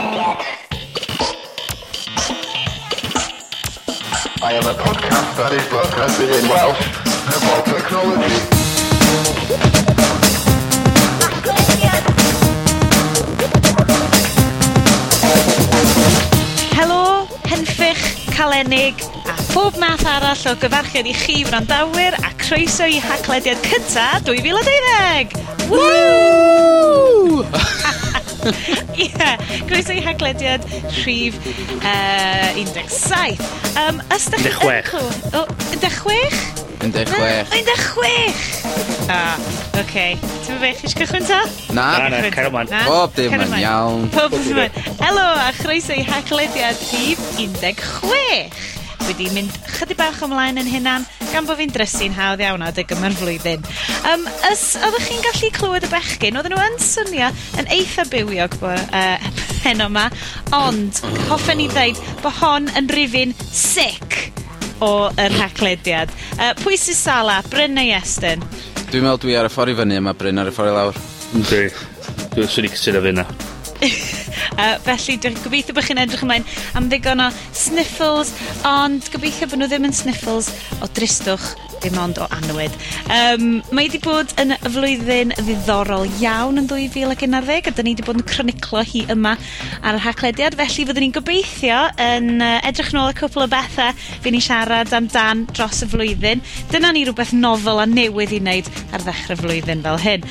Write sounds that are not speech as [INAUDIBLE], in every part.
I am a podcast that is broadcasted in Welsh about technology. Helo, henffych, calenig a phob math arall o gyfarchiad i chi wrandawyr a croeso i haglediad cynta 2012! Woo! [LAUGHS] [LAUGHS] Ie, yeah, groeso i haglediad rhif uh, 17. Um, os ydych chi'n... 16. O, 16? 16. 16! Ah, oce. Okay. Ti'n fe chi'n cychwyn ta? Na. Na, na, cer ymlaen. Bob dim yn iawn. Pob dim yn. Helo, a chroeso i haglediad rhif 16. Wedi mynd chydig bach ymlaen yn hynna'n gan bod fi'n drysu'n hawdd iawn adeg yma'r flwyddyn. Um, ys, oeddech chi'n gallu clywed y bechgyn? Oedden nhw yn swnio yn eitha bywiog bo, uh, [LAUGHS] heno yma, ond hoffen i ddeud bod hon yn rifin sick o y rhaglediad. Uh, pwy sy'n sala? Bryn neu Estyn? Dwi'n meddwl dwi ar y ffordd i fyny yma, Bryn ar y ffordd i lawr. Dwi. Dwi'n swnio'n cytuno fi fyna. [LAUGHS] uh, felly, dwi'n gobeithio bod chi'n edrych ymlaen am ddigon o sniffles, ond gobeithio bod nhw ddim yn sniffles o dristwch dim ond o anwyd. Um, mae wedi bod yn y flwyddyn ddiddorol iawn yn ddwy fil ac unarddeg a 'dyn ni wedi bod yn croniclo hi yma ar y haglediad, felly fyddwn ni'n gobeithio yn uh, edrych nôl y cwpl o bethau fi ni siarad amdan dros y flwyddyn. Dyna ni rhywbeth nofel a newydd i wneud ar ddechrau flwyddyn fel hyn.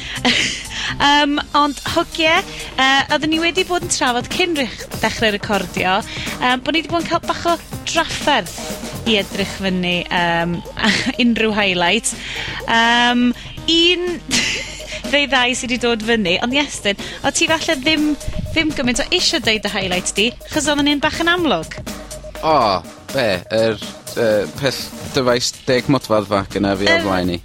[LAUGHS] um, ond hogie, uh, oedden ni wedi bod yn trafod cyn rych- dechre recordio, um, bod ni wedi bod yn cael bach o drafferth i edrych fyny um, [LAUGHS] unrhyw highlight. Um, un [LAUGHS] ddeu ddau sydd wedi dod fyny, ond Iestyn, o ti falle ddim, ddim gymaint o eisiau deud y highlight di, chos oedd ni'n bach yn amlwg. O, oh, be, yr er, er, peth dyfais deg modfad fa gyna fi um, o ni.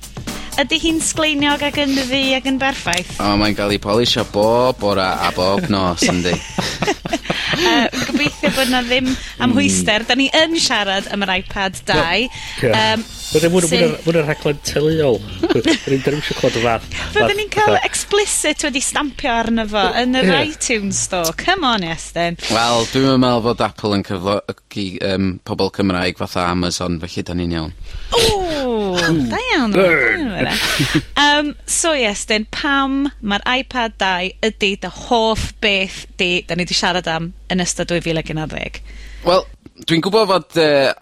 Ydy hi'n sgleiniog ac yn ddi ac yn berffaith? O, oh, mae'n cael ei polisio bob bora a bob nos, yndi. [LAUGHS] uh, gobeithio bod na ddim amhwyster. Mm. Da ni yn siarad am yr iPad 2. Yep. Um, Mae'n mwyn mwyn yr rhaglen teuluol. Rwy'n [LAUGHS] ddim eisiau clod y fath. Fydden ni'n cael explicit wedi stampio arno fo yn yr yeah. iTunes store. Come on, Estyn. Wel, dwi'n meddwl fod Apple yn cyflogi um, pobl Cymraeg fatha Amazon, felly da ni'n iawn. O, da iawn. um, so, Estyn, pam mae'r iPad 2 ydy dy hoff beth di, da ni wedi siarad am yn ystod 2011? Wel, dwi'n gwybod fod uh,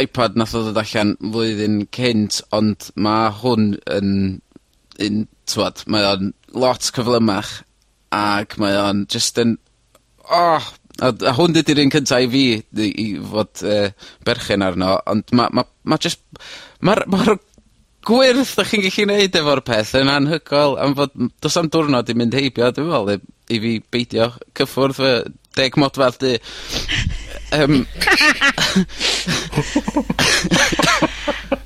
iPad nath o ddod allan flwyddyn cynt, ond mae hwn yn un twad, mae o'n lot cyflymach, ac mae o'n just yn oh, A a hwn 'di'r un cynta i fi i i fod uh, berchen arno, ond mae ma' ma' just, mae'r ma gwirth 'dach chi'n gallu neud efo'r peth yn anhygoel, am fod do's am diwrnod i mynd heibio dwi'n meddwl, i i fi beidio cyffwrdd fy deg modfadd di. Um,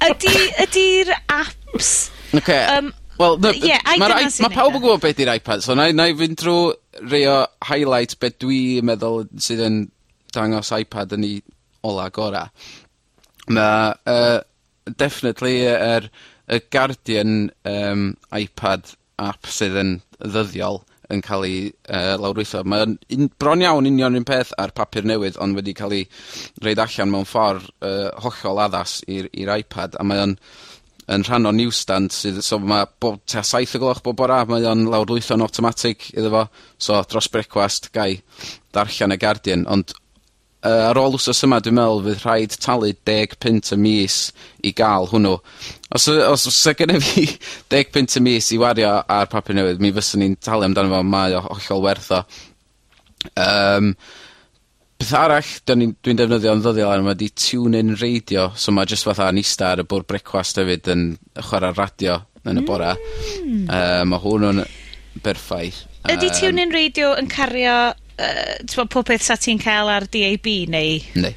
Ydi, ydi'r apps... Okay. Um, Wel, no, ie, ma' rai- ma' pawb yn gwybod beth 'di'r iPad, so na i fynd drwy rei o highlights beth dwi'n meddwl sydd yn dangos iPad yn ei ola gora. Mae uh, definitely yr y Guardian um, iPad app sydd yn ddyddiol yn cael ei uh, lawrwytho. Mae'n un, bron iawn union un peth ar papur newydd, ond wedi cael ei reid allan mewn ffordd uh, hollol addas i'r iPad, a mae o'n yn rhan o newsstand sydd, so mae bob ta saith o gloch bob bora, mae o'n lawrlwytho'n automatic iddo fo, so dros brecwast gai darllen y Guardian, ond uh, ar ôl wsos yma dwi'n meddwl, fydd rhaid talu deg pint y mis i gael hwnnw. Os os, os e gen i fi [LAUGHS] deg pint y mis i wario ar papur newydd, mi fyswn ni'n talu amdano fo. Mae o hollol werth o. Um, beth arall 'dyn ni'n dwi'n yn ddyddiol iawn 'ma 'di tune-in Radio, so mae jyst fatha yn ista ar y bwr' brecwast hefyd yn chwarae radio yn y mm. bora. Mm. Yy mae hwnnw'n berffaith. Ydy Ydi TuneIn Radio yn cario uh, t'mod pob peth 'sa ti'n ca'l ar DAB neu... Yndi.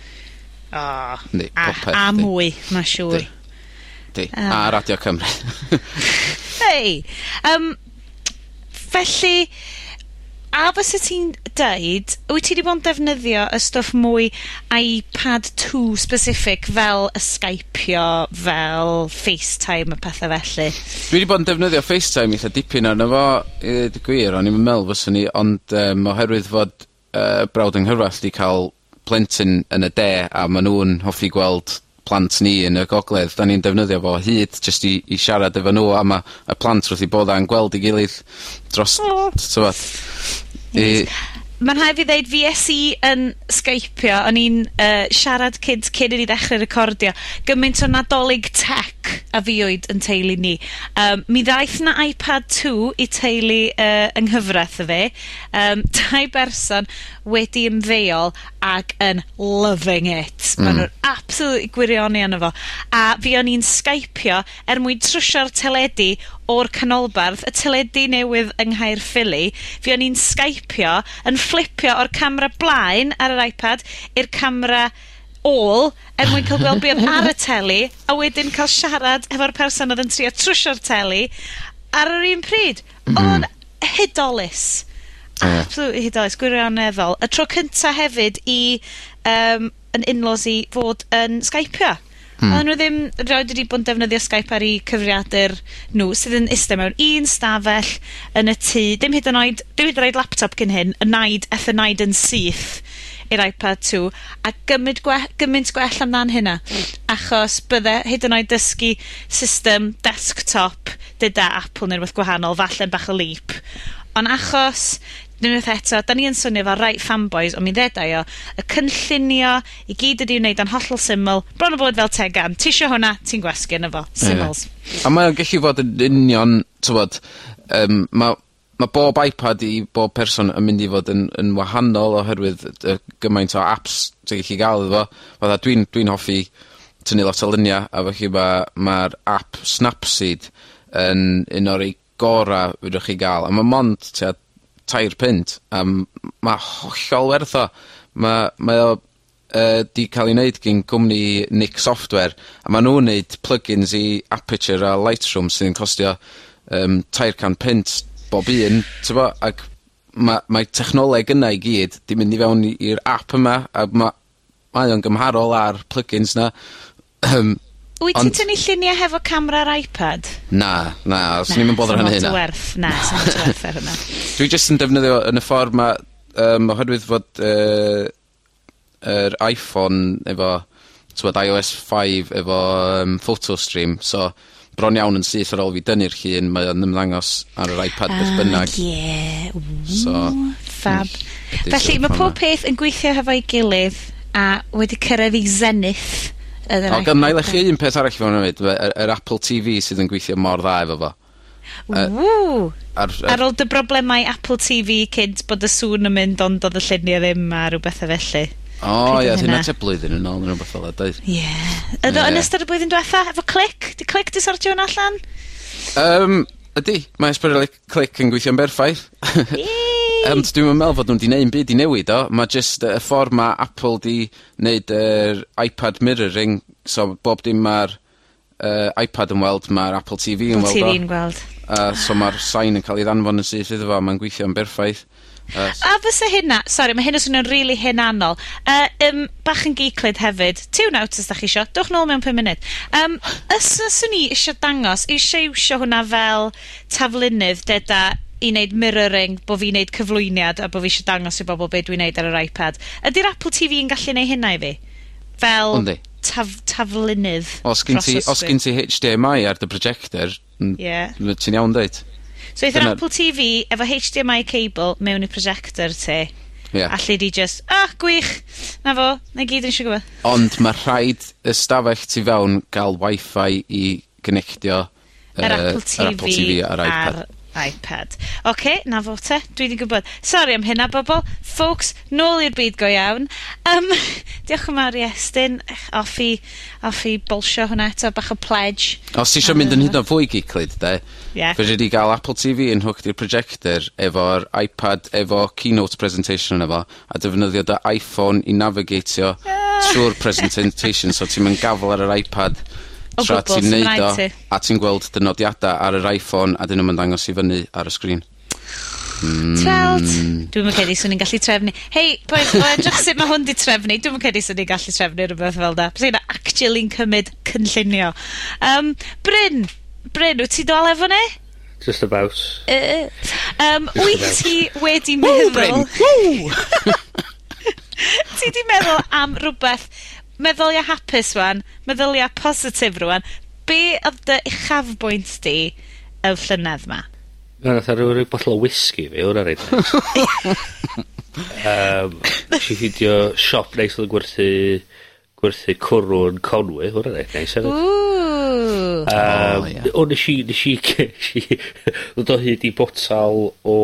Oh. Yndi, popeth. A, a mwy, ma' siŵr. Di. Yndi. A Radio Cymru. Hei! Um, felly, A fysa ti'n deud, wyt ti wedi bod yn defnyddio y stwff mwy iPad 2 specific fel y Skypeio, fel FaceTime a pethau felly? Dwi wedi bod yn defnyddio FaceTime eitha dipyn arno fo i ddweud y gwir, o'n i'n meddwl fyswn ni, ond um, oherwydd fod uh, brawd yng Nghyrfall wedi cael plentyn yn y de, a maen nhw'n hoffi gweld plant ni yn y gogledd da ni'n defnyddio fo hyd jyst i i siarad efo nhw a mae y plant wrth i bod a'n gweld i gilydd dros... O! ...t'mod i mae'n rhaid fi ddeud fi es i yn Skypeio, o'n i'n uh, siarad cynt cyn i ni ddechrau recordio, gymaint o Nadolig tech a fi oed yn teulu ni. Um, mi ddaeth 'na iPad 2 i teulu uh, yng nghyfraith y fe, um, [LAUGHS] dau berson wedi ymddeol ac yn loving it. Mm. Ma' nhw'n absolutely gwirioni arno fo, a fi o'n i'n Skypeio er mwyn trwsio'r teledu o'r canolbarth, y teledu newydd yng Nghaerffili, fi o'n i'n Skypeio yn flipio o'r camera blaen ar yr iPad i'r camera ôl er mwyn cael gweld be ar y teli a wedyn cael siarad efo'r person oedd yn trio trwsio'r teli ar yr un pryd. O'n hydolus. Yeah. Absolutely hydolus, gwirioneddol. Y tro cynta hefyd i um, yn in-laws i fod yn Skypeio. Hmm. Oedden nhw ddim rhaid wedi bod yn defnyddio Skype ar eu cyfriadur nhw, sydd yn iste mewn un stafell yn y tŷ, dim hyd yn oed, dim hyd yn oed laptop cyn hyn, y naid, eth y naid yn syth i'r iPad 2, a gymryd gwell, gymaint gwell amdan hynna, achos bydde hyd yn oed dysgu system desktop, dyda Apple neu rhywbeth gwahanol, falle'n bach o leap. Ond achos unwaith eto, da ni yn swnio fel right fanboys, ond mi ddedau o, y cynllunio i gyd ydi wneud yn hollol syml, bron o bod fel tegan. ti Tisio hwnna, ti'n gwasgu yno fo. Symls. A mae o'n gellu fod yn union, t'wbod, um, mae ma' bob iPad i bob person yn mynd i fod yn yn wahanol oherwydd y gymaint o apps ti'n gallu gael iddo fo. Fatha dwi'n dwi hoffi tynnu lot o lunia, a felly ma' ma'r ap Snapseed yn un o'r ei gora' fedrwch chi gael. a mae mond tua tair pint a m- ma' hollol werth o. Ma' mae o yy 'di cael ei wneud gyn gwmni Nick Software, a maen nhw'n wneud plugins i Aperture a Lightroom sy'n costio um, tair can pint bob un, bo, ac ma' technoleg yna i gyd 'di mynd i fewn i i'r app yma, a ma' mae o'n gymharol ar plugins 'na Wyt ti tynnu lluniau hefo camera'r iPad? Na, na, os ni'n yn boddran â hynna. werth, na, sa'm lot o werth ar hynna. [LAUGHS] Dwi jyst yn defnyddio yn y ffordd ma' um, oherwydd fod uh, yr Iphone efo t'mod iOS 5 efo um, photo stream so bron iawn yn syth ar ôl fi dynnu'r llun mae o'n ymddangos ar yr iPad beth ah, bynnag. Ie, ww, so, fab. Felly mae pob peth yn gweithio hefo'i gilydd a wedi cyrraedd i zenith Yy o' gynnai lechi un peth arall fewn 'fyd fy- yr yr Apple TV sydd yn gweithio mor dda efo fo. Ww. Ar yy... Ar ôl dy broblemau Apple TV cynt bod y sŵn yn mynd ond oedd y lluniau ddim a rhywbeth bethe felly. O ie, odd hynna tua blwyddyn yn ôl ne' rhywbeth fel ydy. doedd? Ie. Ydo yn ystod y blwyddyn diwetha, efo Clic? 'Di Clic 'di sortio hwnna allan? Yym ydi. Mae ysbrydoli click yn gweithio'n berffaith. Yay! [LAUGHS] Ond dwi'n meddwl fod nhw wedi neud 'im byd i newid o. Mae jyst y ffordd mae Apple 'di neud yr iPad mirroring so bob dim mae'r uh, iPad yn weld mae'r Apple TV Vee yn weld o. Apple Tee Vee'n gweld. Uh, so mae'r sain yn cael ei ddanfon yn syth iddo fo mae'n ma'n gweithio'n berffaith. Uh. A fysa hynna, sori mae hyn yn swnio'n rili hynanol. Uh, um, bach yn geiclyd hefyd, tune out os da chi isio, dwch nôl mewn 5 munud. Um, os fyswn i isio dangos, eisiau iwsio hwnna fel taflunydd deda i wneud mirroring, bo' fi wneud cyflwyniad a bo' fi eisiau dangos i bobl beth dwi'n wneud ar yr iPad. Ydy'r Apple TV yn gallu neu' hynna i fi? Fel... Yndi. ...taf, taflunydd os gin ti, os gyn ti HDMI ar dy projector, yeah. ti'n iawn dweud? So eitha'r Dyna... Apple TV efo HDMI cable mewn i projector ti. Yeah. Allu di just, ah, oh, gwych, na fo, na gyd yn eisiau gwybod. Ond mae rhaid ystafell ti fewn gael wifi i gynectio yr uh, Apple, TV Apple TV ar iPad. Ar iPad. Oce, 'na fo te. Dwi wedi gwybod. Sori am hynna bobl. Folks, nôl i'r byd go iawn. Um, [LAUGHS] diolch yn fawr i Estyn. Off i, off i hwnna eto, bach o pledge. Os ti eisiau mynd yn hyd o fwy giclyd, de, yeah. fedri di gael Apple TV yn hwc i'r projector efo'r iPad efo keynote presentation yna fo, a defnyddio dy iPhone i navigatio ah. trwy'r presentation, so ti'n mynd gafel ar yr iPad Tra ti'n neud o, a ti'n gweld dy nodiadau ar yr iPhone a dyn nhw'n dangos i fyny ar y sgrin. Mm. Tweld. Hmm. Dwi'n mynd cedi swn i'n gallu trefnu. Hei, boys, o edrych sut mae hwn di trefnu. Dwi'n mynd cedi swn i'n gallu trefnu rhywbeth fel da. Bys actually'n cymryd cynllunio. Um, Bryn, Bryn, wyt ti dal efo ni? Just about. Uh, um, wyt about. ti wedi meddwl... Woo, Bryn, woo! [LAUGHS] ti wedi meddwl am rhywbeth meddylia hapus rwan, meddylia positif rwan, Be' oedd dy uchafbwynt di y llynedd 'ma? Ma' fatha ryw ryw botel o whisky fi. O' wnna reit neis. [LAUGHS] Yym, nesh siop neis oedd yn gwerthu gwerthu yn Conwy. Ma' wnna'n reit neis hefyd. Ww! Yym. O ie. O nes i nes i gesh i [LAUGHS] ddod o hyd i botal o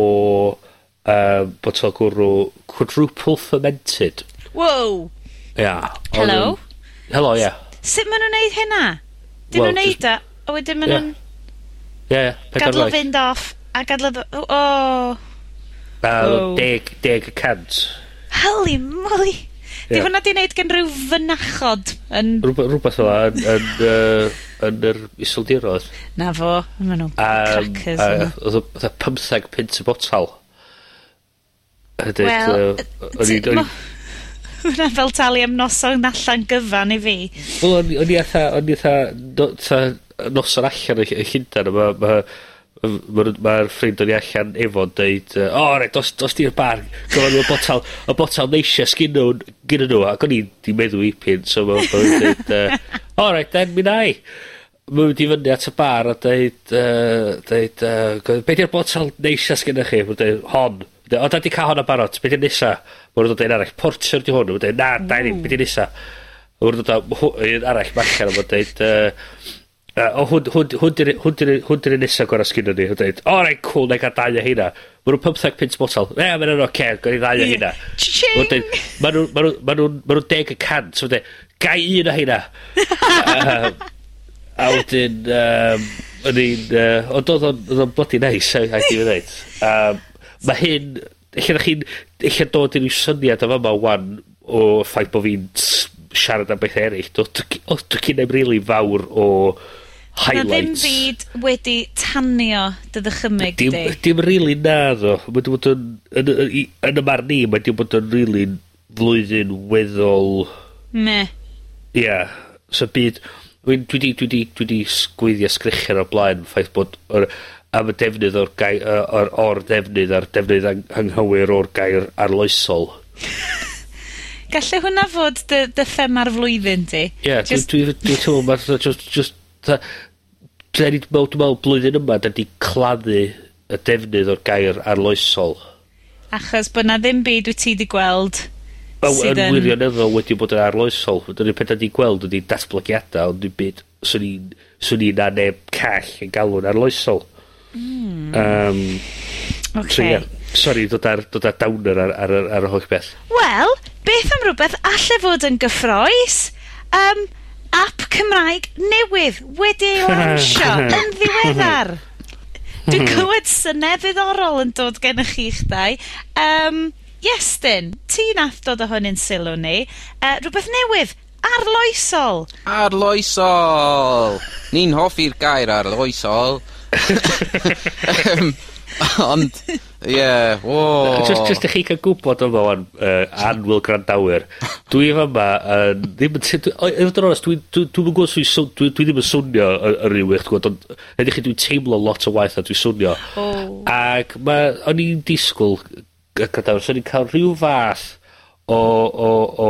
um, botel gwrw quadruple fermented. Wow! Yeah. Hello? Hello, ie. Yeah. Sut maen nhw'n neud hynna? Dyn well, nhw'n neud o, a wedyn maen nhw'n... Ie, ie. Gadlo fynd off, a gadlo... O! Oh. Fel deg, deg y cant. Holy moly! Di hwnna di wneud gen rhyw fynachod yn... Rhywbeth ola yn, yn, [LAUGHS] uh, yn yr iseldirodd. Na fo, maen nhw'n crackers. Oedd y 15 pint y botal. Wel, Hwna fel talu am noson allan gyfan i fi. Wel, o'n i atha, o'n i atha, no, ta noson allan y Llundain, a mae'r ma, ma, ma ffrind o'n i allan efo'n deud, o, oh, re, dos, dos di'r bar, gofyn nhw y botal, y botal neisia sgyn nhw, gyn nhw, ac o'n i di meddwl i pin, so mae'n deud, [LAUGHS] o, re, den mi nai mae'n mynd i fyny at y bar a dweud, uh, dweud uh, be di'r botel neisias gennych chi? Mae'n dweud, hon. O, da di cael hwnna barod, be di nesa? Mae'n dod un arall, porter di hwn, mae'n dod, na, da ni, be di nesa? Mae'n dod un arall, machan, mae'n dod, o, hwn di'r nesa gorau sgyn ni, mae'n dweud, o, rei, cool, na, gael dau o hynna. Mae'n 15 pint botol, e, mae'n yn oce, gael i ddau o hynna. Mae'n dod, mae nhw'n 10 y cant, mae'n dod, gai un o hynna. [LAUGHS] A wedyn, o'n i'n, o, doedd o'n bloody nice, a i ddim yn dweud mae hyn, eich ydych chi'n, eich dod i ryw syniad o fama 'wan o ffaith bod fi'n s- siarad am beth eraill, do- d- o does gennai'm rili fawr o highlights. 'Na ddim byd wedi tanio dy ddychymyg di. Dim, really na ddo. Mae 'di bod yn, yn, yn, i- yn ym marn i mae 'di bod yn really flwyddyn weddol... Me. Ia. Yeah. So byd... Dwi'n, dwi 'di, dwi 'di, dwi 'di sgwyddio sgrechian o'r blaen, ffaith bod Or, am y defnydd o'r gair, o'r, or defnydd a'r defnydd ang anghywir o'r gair arloesol. [LAUGHS] Gallai hwnna fod dy, dy thema'r flwyddyn di? Ie, yeah, just... dwi'n dwi, dwi, dwi meddwl, just, just, da, da ni'n meddwl, dwi'n meddwl blwyddyn yma, da ni claddu y defnydd o'r gair arloesol. Achos bod na ddim byd wyt ti wedi gweld sydd yn... Yn wirioneddol wedi bod yn arloesol. Dyna peth da ni'n gweld ydy datblygiadau, ond dim byd swn i'n swn so na neb call yn galw'n arloesol. Mm. Um, okay. So, yeah. Sorry, dod ar, dod ar downer ar, ar, ar, ar y holl beth. Wel, beth am rhywbeth allai fod yn gyffroes? Um, app Cymraeg newydd wedi ei lansio [LAUGHS] yn ddiweddar. Dwi'n hmm. clywed synedd ddiddorol yn dod gennych chi'ch dau. Um, Iestyn, ti nath dod o hwn yn sylw ni. Uh, rhywbeth newydd, arloesol. Arloesol! Ni'n hoffi'r gair arloesol. Yym, ond, ie, wow. Jyst, Just, i chi cael gwybod yma wan, uh, anwyl grandawyr, dwi yma uh, ddim yn, i fod yn onest, dwi'n dwi, dwi gwybod os swn, dwi, dwi ddim yn swnio yr un wych, gwybod, ond, edrych chi dwi'n teimlo lot o waith a dwi'n swnio. Oh. Ac mae, o'n i'n disgwyl grandawyr, so i'n cael rhyw fath o, o, o,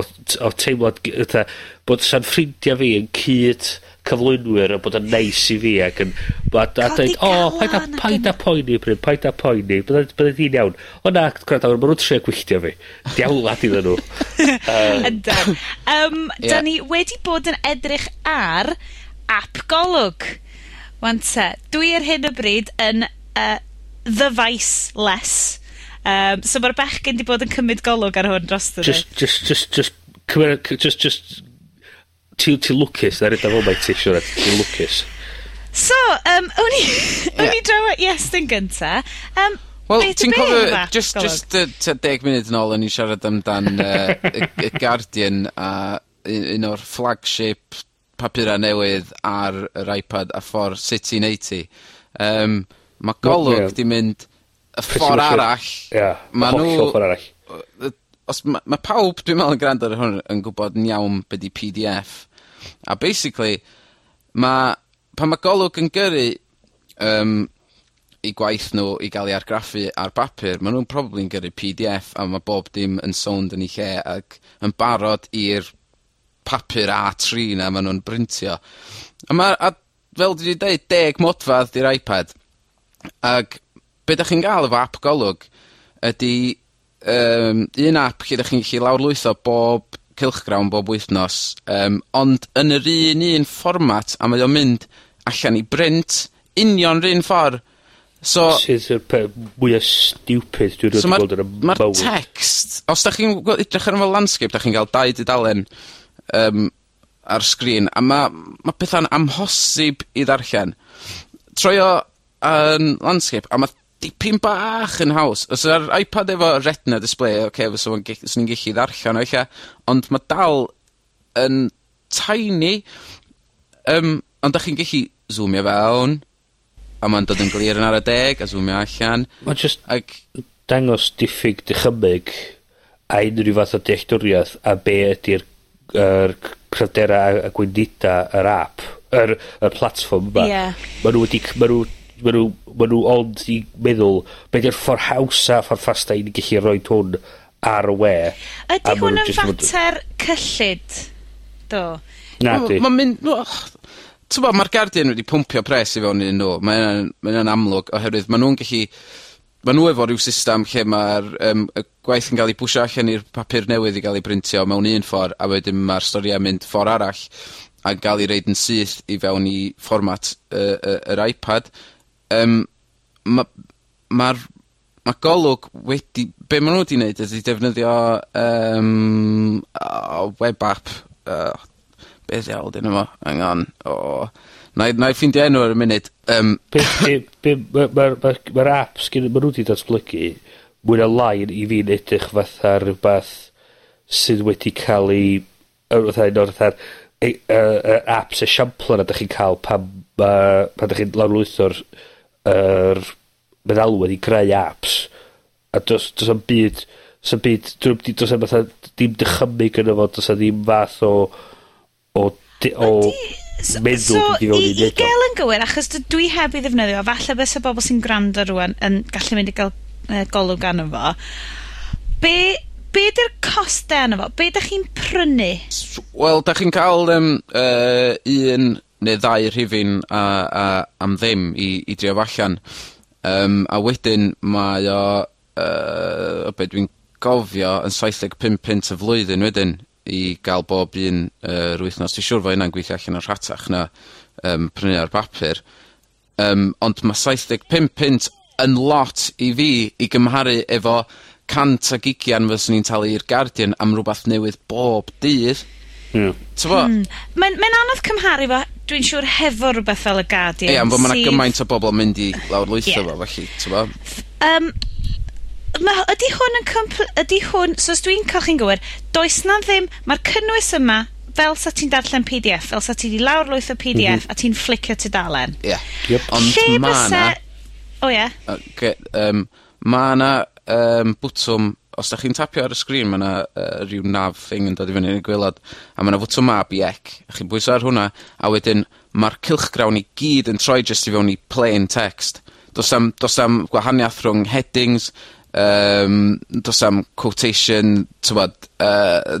o, o teimlad, bod sa'n ffrindiau fi yn cyd, cyflwynwyr a bod yn neis i fi ac yn a, a dweud, o, paid a, paid a poeni Bryn, paid a poeni, byddai di'n iawn. O na, gwrdd awr, maen nhw'n trio gwylltio fi. Diawlad iddyn nhw. Yndan. um, da ni wedi bod yn edrych ar app golwg. Wan te, dwi ar hyn o bryd yn uh, The Vice Less. Um, so mae'r bechgyn di bod yn cymryd golwg ar hwn dros y just, just, just, just, just, just ti ti lwcus, na rydyn fel mai ti, siwr, ti lwcus. So, um, o'n i, o'n i draw at Iestyn gynta. Um, Wel, ti'n cofio, just, just uh, deg munud yn ôl, o'n i'n siarad amdan [LAUGHS] uh, y, Guardian a un o'r flagship papurau newydd ar yr iPad a ffordd sut i'n neud ti. Um, mae golwg yeah. di mynd y ffordd arall. Yeah, ma nhw, arall. Os, mae ma pawb, dwi'n meddwl, yn gwrando ar hwn yn gwybod yn iawn beth di PDF A basically ma' pan mae golwg yn gyrru um, i gwaith nhw i gael ei argraffu ar bapur maen nhw'n probably yn gyrru PDF a mae bob dim yn sownd yn ei lle ac yn barod i'r papur A3 'na maen nhw'n brintio. A ma' a fel dwi wedi dweud, deg modfad 'di'r iPad Ac be' da chi'n gael efo app golwg ydy um, un app lle da chi'n gellu lawrlwytho bob cylchgrawn bob wythnos, um, ond yn yr un un fformat, a mae o'n mynd allan i brint union yr un ffordd. So... Sydd y peth mwya stupid dwi erioed 'di gweld yn y mywyd. Ma'r text, os da chi'n gw- edrych ar fel landscape da chi'n cael dau dudalen um, ar sgrin, a mae ma' pethau'n amhosib i ddarllen. Troi o yn landscape, a mae dipyn bach yn haws. Os y'r iPad efo retina display oce fysa fo'n ge- 'swn i'n gellu ddarllen o eich, ond mae dal yn tiny. um, ond 'dach chi'n gallu zoomio fewn, a mae'n dod yn glir yn ar y deg, a zoomio allan. Mae'n just ag dangos diffyg dychymyg a unrhyw fath o dealltwriaeth a be' ydy'r er, cryfdera a a gwendida yr app, yr y platform yma. Ie. Ma' nhw wedi c- ma' nw ma' nhw, ma' nhw ond i meddwl be' 'di'r ffordd hawsa, ffordd ffasta i ni gallu rhoi hwn ar y we. Ydi hwn yn fater cyllid, do? Nadi. Mae'n mynd... Ti'n bod, mae'r Guardian wedi pwmpio pres i fewn i'n nhw. Mae'n ma amlwg oherwydd maen nhw'n gallu... Ma' nhw efo rhyw system lle mae'r um, y gwaith yn cael ei bwysio allan i'r papur newydd i gael ei brintio mewn un ffordd, a wedyn mae'r storiau mynd ffordd arall a gael ei reid yn syth i fewn i fformat yr uh, uh, iPad um, mae'r ma' ma' Golwg wedi... Be' maen nhw wedi wneud ydy defnyddio um, o web app... Uh, be' ddiawl 'di enw fo? Hang on. Oh. O. na i ffeindio enw ar y munud. Um, Be' be' be' ma' ma'r ma'r ma'r aps ma' nw 'di datblygu mwy na lai i fi'n edrych fatha rhywbeth sydd wedi cael ei... yy fatha un o'r fatha'r ei- yy y aps esiampla 'na 'dach chi'n cael pan ma' pan ydych chi'n lawrlwytho'r yr meddalwedd i greu apps a dos, dos am byd, dos am byd, dos am fatha, dim dychymyg yna fo, does am ddim fath o, o, di, o meddwl so, i fewn i neud gael yn gywir, achos dwi heb i ddefnyddio, falle bys y bobl sy'n gwrando rwan yn gallu mynd i gael uh, golwg arno fo. Be, be di'r costau arno fo? Be da chi'n prynu? Wel, da chi'n cael um, uh, un neu ddau rhifin a a am ddim i i drio allan Um, a wedyn mae o uh, o be' dwi'n gofio yn 75 pint y flwyddyn wedyn i gael bob un uh, yr wythnos. Dwi siŵr fo' hynna'n gweithio allan o'r rhatach na um, prynu ar bapur Um, ond mae 75 pint yn lot i fi i gymharu efo cant ag ugian fyswn ni'n talu i'r Guardian am rhywbeth newydd bob dydd. Ie. T'bo? Hmm. Mae'n mae'n anodd cymharu fo, dwi'n siŵr, hefo rhywbeth fel y Guardian. Ie, ond bod ma' sydd- gymaint o bobl yn mynd i lawrlwytho Ie. fo, felly, t'bo? Um, ma' ydy hwn yn compl- Ydy hwn, so os dwi'n cael chi'n gywir, does 'na ddim, Mae'r cynnwys yma fel 'sa ti'n darllen PDF, fel 'sa ti 'di lawrlwytho PDF mhm. a ti'n flicio tudalen. Ie. Yep. Ond Lle ma' 'na... O ie. Oce, yym, ma' 'na yym bwtwm os da chi'n tapio ar y sgrin ma' 'na uh, rhyw naf thing yn dod i fyny yn y gwylod, a ma' 'na fwtwm a biec. A chi'n bwyso ar hwnna, a wedyn mae'r cylchgrawn i gyd yn troi jyst i fewn i plain text. Does am, do's am gwahaniaeth rhwng headings um, does am quotation t'mod uh,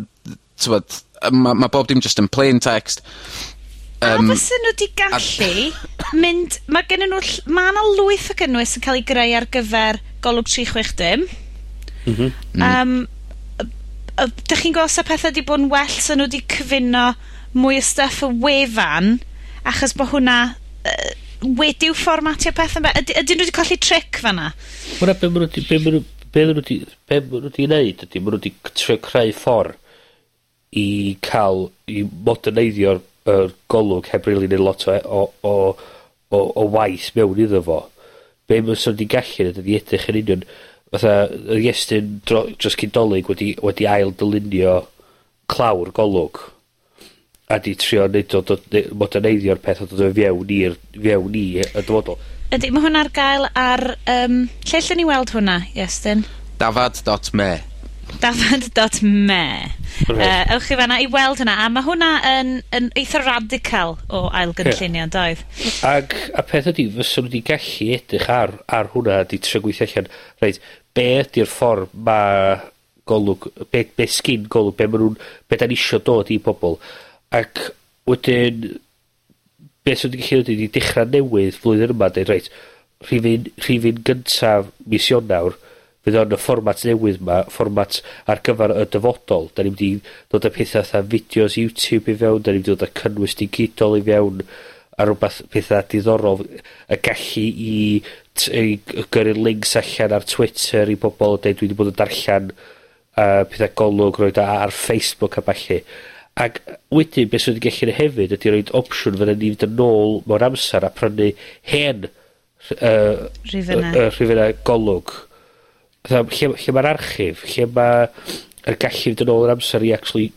t'mod mae ma' bob dim jyst yn plain text. Um, A fysen nhw 'di gallu mynd mae gen nhw, ll- ma' 'na lwyth o gynnwys yn cael ei greu ar gyfer Golwg tri chwech dim. Mm -hmm. um, Dych chi'n gweld sa pethau wedi bod yn well sa nhw wedi cyfuno mwy o stuff y wefan achos bod hwnna uh, wedi'w fformatio pethau yd, ydyn nhw wedi colli tric fanna hwnna be maen nhw wedi be maen nhw wedi wneud ydy maen nhw wedi trio creu ffordd i cael i moderneiddio'r er golwg heb rili neud lot o, o, o, o, o waith mewn iddo fo. Be maen nhw wedi gallu ydy edrych yn union fatha y Iestyn dro, dros Nadolig wedi, wedi ail dylunio clawr golwg. A di trio neud o, moderneiddio'r peth o dod o fiewn i'r fiewn i y dyfodol. Ydy, mae hwnna ar gael ar... Um, lle lle ni weld hwnna, Iestyn? Dafad.me Dafad.me uh, Ewch chi fanna i weld hwnna A mae hwnna yn, yn eitha radical o ailgynllunio, yeah. doedd Ag, a peth ydy, fyswn wedi gallu edrych ar, ar hwnna Di trio gweithio allan Reit, be' ydy'r ffordd ma' golwg, be' be' sgyn golwg be' ma' nhw'n, be' 'dan ni isio dod i bobl. ac wedyn be' sydd i'n gellu neud ydi dechra newydd flwyddyn yma dweud, reit rhif un gyntaf mis Ionawr fydd o'n y fformat newydd 'ma, fformat ar gyfer y dyfodol. Da ni wedi dod â pethau 'tha fideos YouTube i fewn, da ni mynd dod â cynnwys digidol i fewn a rhywbeth pethau diddorol, y gallu i t- i gyrru links allan ar Twitter i bobl dweud dwi wedi bod yn darllen uh, pethau golwg roed o ar Facebook a falle. Ac wedyn beth sydd wedi gallu neu' hefyd ydy roed opsiwn fydda ni fynd yn ôl mewn amser a prynu hen uh, Rhifynnau. ...yy rhifynnau golwg. Fatha lle, lle mae'r archif, lle mae'r gallu fynd yn ôl yr amser i actually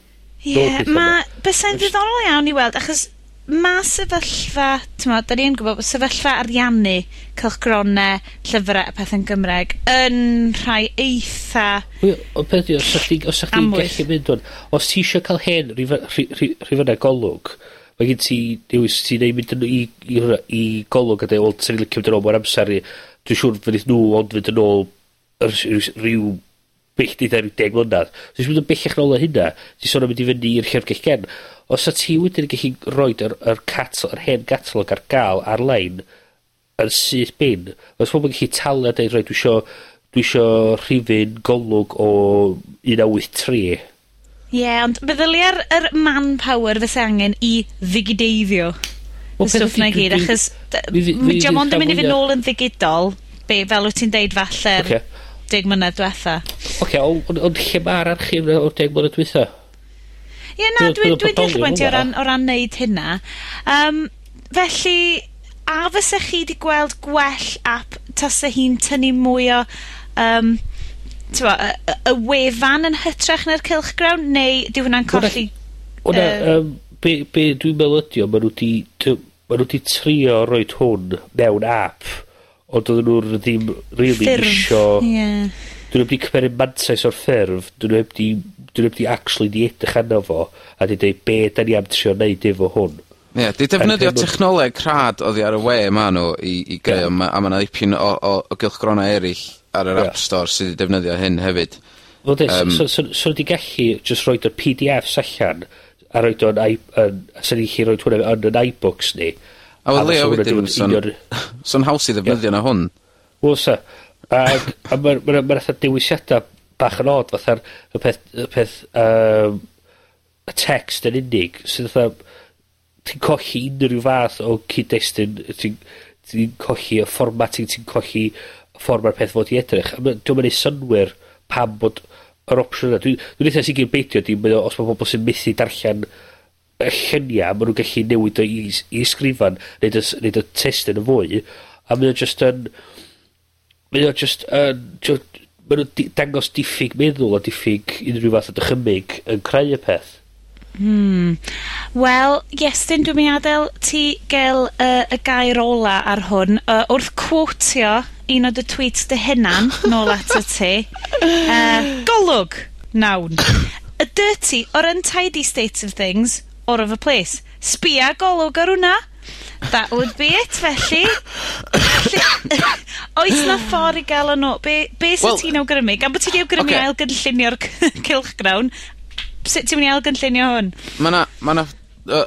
Ie, ma'... mae bysau'n ddiddorol iawn i weld, achos mae sefyllfa, ti'n 'dan ni yn gwbo sefyllfa ariannu cylchgronau, llyfrau a pethau'n Gymreg yn rhai eitha... Wel, O peth yw os ydych chdi, os 'sach chdi'n gallu mynd o'n, os ti eisiau cael hen rhif golwg, mae gen ti dewis ti'n neud mynd yn i i hwnna, i golwg a dweud, wel ti'n licio mynd yn ôl mewn amser i, dwi'n siŵr fydd nhw ond fynd yn ôl yr rhyw byth 'di deud ryw deg mlynedd. So ti'n mynd yn bellach nôl o hynna, ti'n sôn am mynd i fyny i'r llyfrgell gen. Os o't ti wedyn yn gallu rhoi yr yr cat- yr hen gatalog ar gael ar-lein yn syth bin, os pobl yn gallu talu a dweud, reit dwi isio dwi isio rhifyn golwg o un naw wyth tri. Ie, ond meddylia'r yr manpower fysa angen i ddigideiddio y stwff na i gyd, achos 'di o'm ond yn mynd i fynd nôl yn ddigidol, be, fel wyt ti'n deud falle... Okay deg mlynedd diwetha. Oce, okay, ond lle mae'r archif o'r deg mlynedd diwetha? Ie, na, dwi'n dwi ddech bwynt o ran, o ran neud hynna. Um, felly, a fysa chi wedi gweld gwell app tasa hi'n tynnu mwy o um, tywa, y, y wefan yn hytrach na'r cilchgrawn, neu di hwnna'n colli... Wna, uh, um, be, be dwi'n meddwl ydi o, maen nhw wedi ma trio roi hwn mewn app Ond oedden nhw ddim really ffurf, isio... Yeah. Dyn nhw wedi cymeru mantais o'r ffurf, dyn nhw wedi, dyn nhw wedi actually di edrych arno fo, a di dweud be da ni am trio neud efo hwn. Ie, yeah, di defnyddio technoleg rhad oddi ar y we ma nhw i, i greu, yeah. a mae yna ddipyn o, o, o gylchgrona eraill ar yr yeah. App Store sydd wedi defnyddio hyn hefyd. Wel, um, so, so, so, so gallu just roed o'r PDFs allan, a roed o'n, a sy'n gallu roed hwnna yn yn iBooks ni, A wel Leo wedyn, yn [LAUGHS] so'n haws i ddefnyddio na hwn. Wel, sa. Ac, a mae'r ma, ma, ma dewisiadau bach yn od, fatha'r y peth, y peth um, y text yn unig, sydd fatha, ti'n colli unrhyw fath o cyd-destun, ti'n ti colli y formatting, ti'n colli y ffordd mae'r peth fod i edrych. Dwi'n mynd i synwyr pam bod yr opsiwn yna. Dwi'n dwi eitha sicr beidio, di, os mae pobl sy'n methu darllen y lluniau maen nhw'n gallu newid o i, s- i sgrifan, neud y, s- neud y testun yn fwy, a mae o just yn, mae o just yn, t'od, ma' nhw'n di- dangos diffyg meddwl a diffyg unrhyw fath o dychymyg yn creu y peth. Hmm. Wel, Iestyn, dwi'n mynd adael ti gael uh, y gair ola ar hwn. Uh, wrth quotio un o dy tweets dy hunan, [LAUGHS] nôl at y ti. Uh, golwg, nawn. A dirty, or untidy state of things, all over the place. Sbia golwg ar hwnna. That would be it felly. [COUGHS] Oes 'na ffordd i ga'l o Be, be' be' sa ti'n awgrymu gan bo' ti 'di awgrymu ailgynllunio'r [LAUGHS] cylchgrawn, sut ti'n mynd i ailgynllunio hwn? Mae 'na ma' 'na yy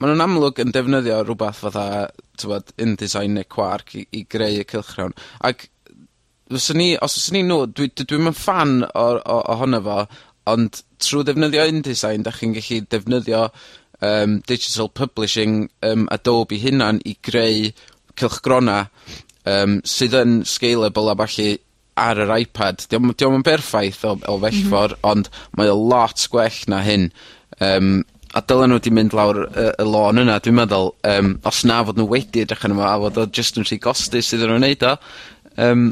ma' nw'n amlwg yn defnyddio rhywbeth fatha t'mod InDesign neu Quark i i greu y cylchgrawn, ac fyswn ni, os fyswn i nw dwi dwi dwi'm fan ffan o'r o ohono fo, ond trwy ddefnyddio InDesign da chi'n gallu defnyddio um, digital publishing um, Adobe hunan i greu cylchgrona um, sydd yn scalable a falle ar yr iPad. Diolch o'm 'di yn berffaith o o bell mhm. ffor, ond mae o lot gwell na hyn, Um, a dylen nhw wedi mynd lawr y y lôn yna dwi'n meddwl, um, os na fod nhw wedi edrych yn yma, a fod o just yn rhy gostus iddyn nhw'n neud o. um,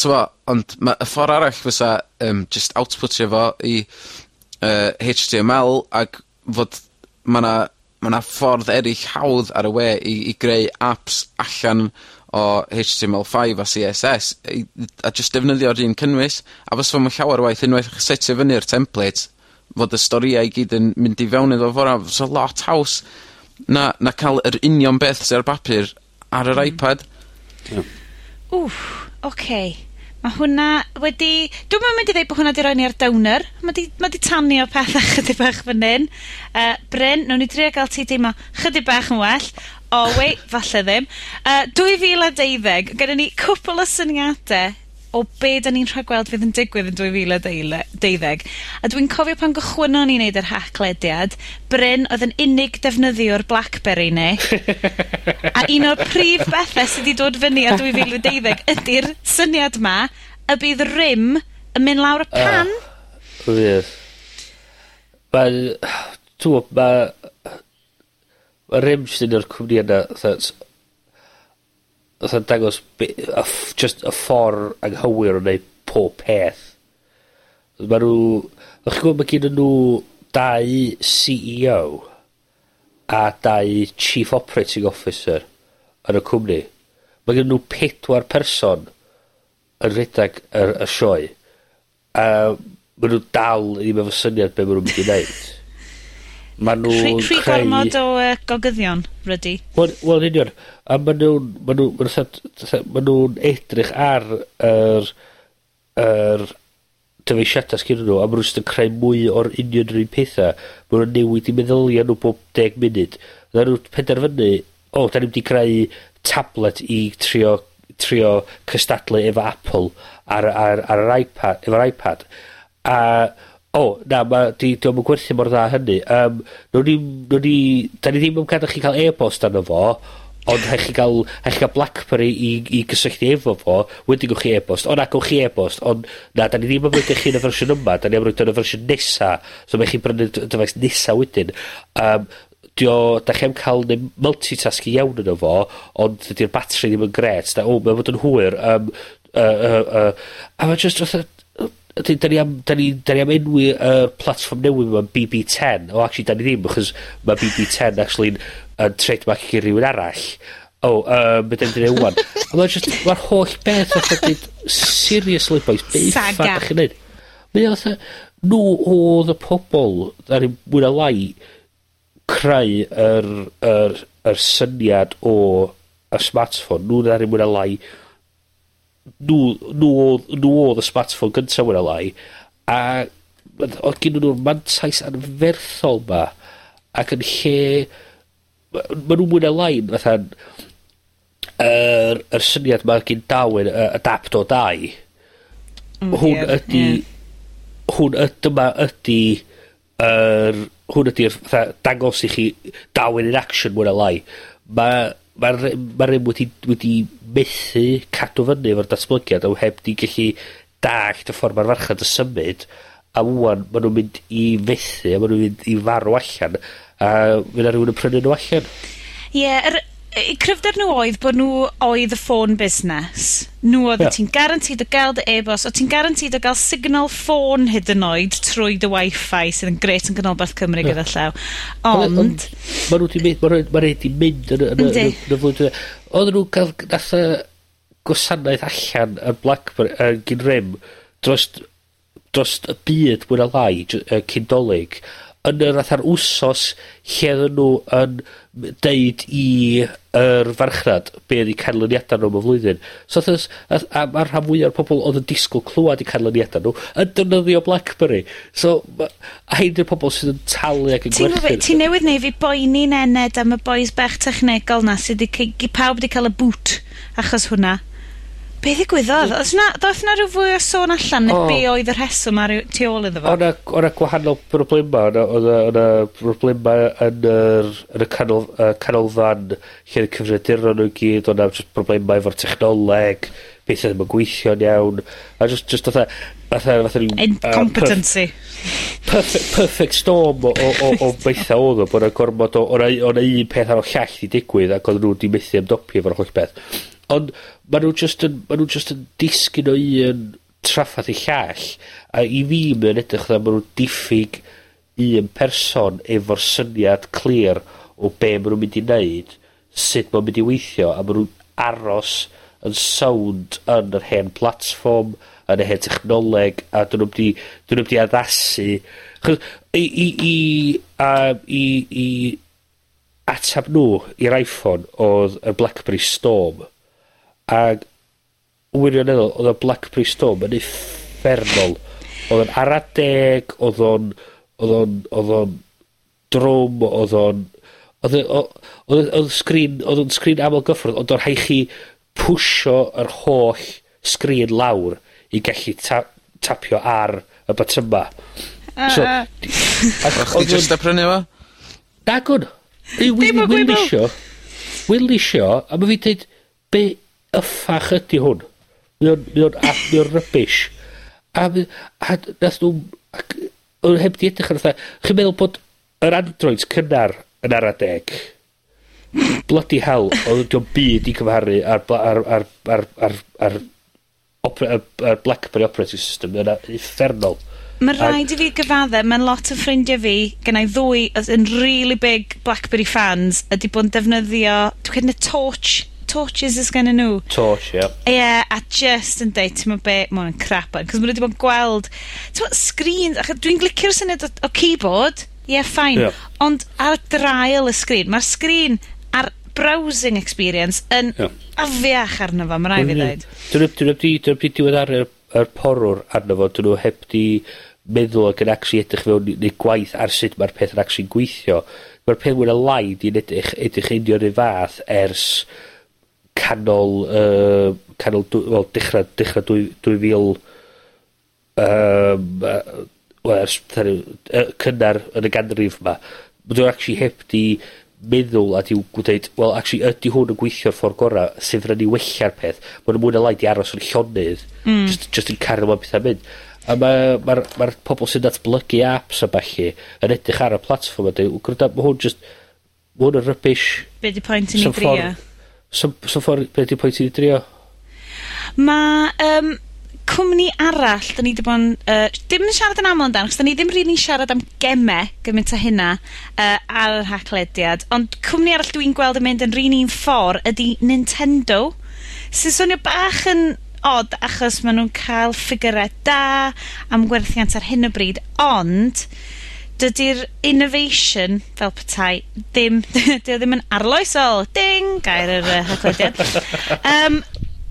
t'mo', ond ma' y ffor arall fysa um, just outputio fo i uh, HTML Tee ag fod ma' 'na ma' 'na ffordd eryll hawdd ar y we i i greu apps allan o HTML5 a CSS i a just defnyddio'r un cynnwys, a fysa fo'm yn llawer waith unwaith setio fyny'r template fod y storiau i gyd yn mynd i fewn iddo fo fora. Fysa lot haws na na cael yr union beth sy ar bapur ar yr mm. iPad. Wff, oce. Mae hwnna wedi... Dwi'n meddwl mynd i ddeud bod hwnna wedi rhoi ni ar downer. Mae 'di, ma' 'di tanio petha chydig bach fan hyn. Uh, Bryn, nawn ni drio gael ti deimlo chydig bach yn well. O wei, falle ddim. Uh, 2012, gyda ni cwpl o syniadau o be' 'dyn ni'n rhagweld fydd yn digwydd yn 2012. a dwi'n cofio pan gychwynon ni neud yr hachlediad, Bryn oedd yn unig defnyddiwr Blackberry ni, a un o'r prif bethau sydd wedi dod fyny ar dwy fil a deuddeg ydi'r syniad 'ma y bydd rym yn mynd lawr y pan. O, wir. Ma'n mae... Mae ma' rym jyst un o'r cwmni yna, fatha fatha e dangos be, y ff, just y ffordd anghywir o wneud pob peth. Mae nhw... Ych chi'n gwybod, mae gen nhw dau CEO a dau Chief Operating Officer yn y cwmni. Mae gen nhw pedwar person yn rhedeg y, y sioe. A maen nhw dal i ddim efo syniad be maen nhw'n mynd i wneud. Ma nhw... Rhi gormod o uh, gogyddion, rydy. Wel, wel union. A ma nhw'n... Ma nhw'n ma nhw, ma nhw edrych ar yr... yr dyfeisiadau sgyn nhw, a ma nhw'n creu mwy o'r union rhywun pethau. Ma nhw'n newid i meddyliau nhw bob 10 munud. Dda nhw'n penderfynu, o, oh, da ni wedi creu tablet i trio trio cystadlu efo Apple ar, ar, ar yr iPad, efo'r iPad. A O, na, ma, di, di o'm yn gwerthu mor dda hynny. Um, newn ni, newn ni, da ni ddim yn cadw chi cael e-bost arno fo, ond rhai' chi ga'l, rhai' chi ga'l BlackBerry i, i gysylltu efo fo, wedyn gewch chi e-bost, o na, gewch chi e-bost, ond na, da ni ddim yn mynd i chi yn y fersiwn yma, da ni am roed yn y fersiwn nesa, so mae chi'n brynu dy- dyfais nesa wedyn. Um, 'di o, 'dach chi 'im ca'l nem multitasking iawn yno fo, ond dydy'r batri ddim yn gret, da, o, mae'n fod yn hwyr, Um, uh, uh, uh, a ma' just, fatha ydy, da ni am, da ni, da ni am enwi y uh, platform newydd yma'n BB10. O, actually, da ni ddim, achos mae BB10 actually yn, yn trademark i rhywun arall. O, oh, uh, beth ydyn ni wan. A mae'n just, mae'r holl beth oedd dweud, seriously boys, beth ffad da chi'n neud? Mae oedd, nhw oedd y pobol, da ni mwyn a lai, creu yr, yr, yr syniad o y smartphone, nhw'n ar ei mwyn a lai, nhw, nhw, nhw oedd y smartphone gyntaf mwy lai, a oedd gen nhw'r mantais anferthol ma, ac yn lle, ma nhw mwy na lai, fatha'n, yr, yr syniad mae gen Dawyn uh, adapt o dau. Mm, hwn yeah, ydy... Yeah. Hwn y, dyma ydy... Er, hwn ydy'r dangos i chi Dawyn in action mwyn a lai. Mae mae'r ma un wedi, wedi methu cadw fyny efo'r datblygiad a heb di gallu dallt y ffordd mae'r farchad y symud a wwan maen nhw'n mynd i fethu a maen nhw'n mynd i farw allan a fydd rhywun yn prynu nhw allan. Ie, yeah, yr, eu cryfder nhw oedd bod nhw oedd y ffôn busnes. Nhw oedd yeah. ti'n garantid o gael dy e-bost, o ti'n garantid o gael signal ffôn hyd yn oed trwy dy wifi sydd yn gret yn Ganolbarth Cymru yeah. gyda llaw. Ond... Mae nhw wedi mynd, mae nhw wedi mynd yn y flwyddyn. Oedden nhw cael nath y gwasanaeth allan yn Blackberry, yn Gynrym, dros, dros y byd mwy na lai, uh, cyn dolyg yn yr atha'r wsos lle odden nhw yn deud i yr farchnad be' odd canlyniadau nhw am y flwyddyn. So thys, a, a mae'r rhan fwyaf o'r pobol oedd yn disgwyl clywed i canlyniadau nhw yn defnyddio BlackBerry. So ma' a hyn 'di'r pobol sydd yn talu ac yn gwerthu... Ti'n gwbo be' ti newydd neu' fi boeni'n ened am y boes bach technegol 'na sydd wedi pawb wedi cael y boot achos hwnna. Be ddigwyddodd? Oes na, doedd na rhyw fwy o sôn allan, neu be oedd y rheswm ar tu ôl iddo fo? O'na, ona gwahanol broblema, o'na, o'na broblema yn yr, yn y canol, uh, canolfan lle yn cyfrifiaduron nhw gyd, o'na broblema efo'r technoleg, beth ddim yn gweithio'n iawn, a just, just fatha, fatha, fatha rhyw... Incompetency. Uh, perfect, perfect storm o, o, o, o bethau oedd o, bod yna gormod o, o'na un peth ar o llall i digwydd ac oedd nhw wedi methu ymdopi efo'r holl beth. Ond, ma' nhw just yn, ma' nhw just yn disgyn o un traffath i llall, a i fi mae'n edrych dda ma' nhw'n diffyg un person efo'r syniad clir o be ma' nhw'n mynd i wneud sut ma'n mynd i weithio, a ma' nhw'n aros yn sound yn yr hen platform, yn y hen technoleg, a dyn nhw'n di, dyn nhw di addasu. Chos, i, i, i, a, i, i atab nhw i'r iPhone oedd y BlackBerry Storm, Ag wirioneddol oedd y BlackBerry Storm yn effernol oedd o'n ara deg, odd o'n, oedd o'n, oedd o'n drwm, oedd o'n, oedd o'n sgrin, oedd o'n sgrin aml gyffrodd, ond o'n rhaid chi pwysio yr holl sgrin lawr i gallu ta tapio ar y batyma. So, O'ch chi just a prynu fo? Nagwn. Wil isio. Wil isio. A mae fi dweud, be yffach ydy hwn. Mae o'n, mae o'n, mae o'n rybys. A, a nath nhw, ac, o'n heb di edrych yn fatha, chi'n meddwl bod yr androids cynnar yn ara deg. Bloody hell, oedd o'n byd i cymharu ar, ar, ar, ar, ar, ar, opera, ar BlackBerry operating system Yna, uffernol. Mae rhaid i fi gyfadde, mae'n lot o ffrindiau fi, gen i ddwy yn really big BlackBerry fans, ydy bod yn defnyddio, dwi'n cael torch torches is gen nhw. Torch, ie. Yeah. Ie, yeah, a just yn deud, ti'n be, mae hwnna'n crap yn, cos maen nhw wedi bod yn gweld, ti'n bod, screen, dwi'n glicio'r syniad o, o keyboard, ie, yeah, ffain, yeah. ond ar drael y sgrin, mae'r sgrin ar browsing experience yn yeah. afiach arno fo, mae'n rhaid fi ddeud. Dwi'n wedi diweddaru'r yr porwr arno fo, dyn nhw heb di meddwl ac yn actually edrych fewn neu gwaith ar sut mae'r peth yn actually gweithio. Mae'r peth mwyn y lai di'n edrych, edrych union y fath ers canol uh, canol dw- wel dechrau dechra dwy dwy fil yym yy wel ers fatha ryw cynnar yn y ganrif yma. Mae nhw'n actually heb 'di meddwl a diw w- deud wel actually ydy hwn yn gweithio'r ffordd gorau sydd yn i wella'r peth. Mae nhw'n mwyn y lai 'di aros yn llonydd... mm. just, just yn cario mlaen pethau mynd. A mae'r ma' ma, ma pobl sy'n datblygu apps a ballu yn edrych ar y platform a deud gwrdd, mae hwn just, mae hwn yn rybys. Be' 'di pwynt i ni drio? So, so ffordd, beth 'di pwynt i drio? Mae um, cwmni arall da ni wedi bod yn Uh, dim yn siarad yn aml amdan, 'chos da ni ddim rili'n siarad am gemau gymaint â hynna uh, ar yr haclediad. ond cwmni arall dwi'n gweld yn mynd yn rhan un ffordd ydy Nintendo, sy'n swnio bach yn od achos maen nhw'n cael ffigurau da am gwerthiant ar hyn o bryd, ond dydy'r innovation, fel petai, ddim, [LAUGHS] dydi o ddim yn arloesol. Ding! Gair yr uh, haglediad. um,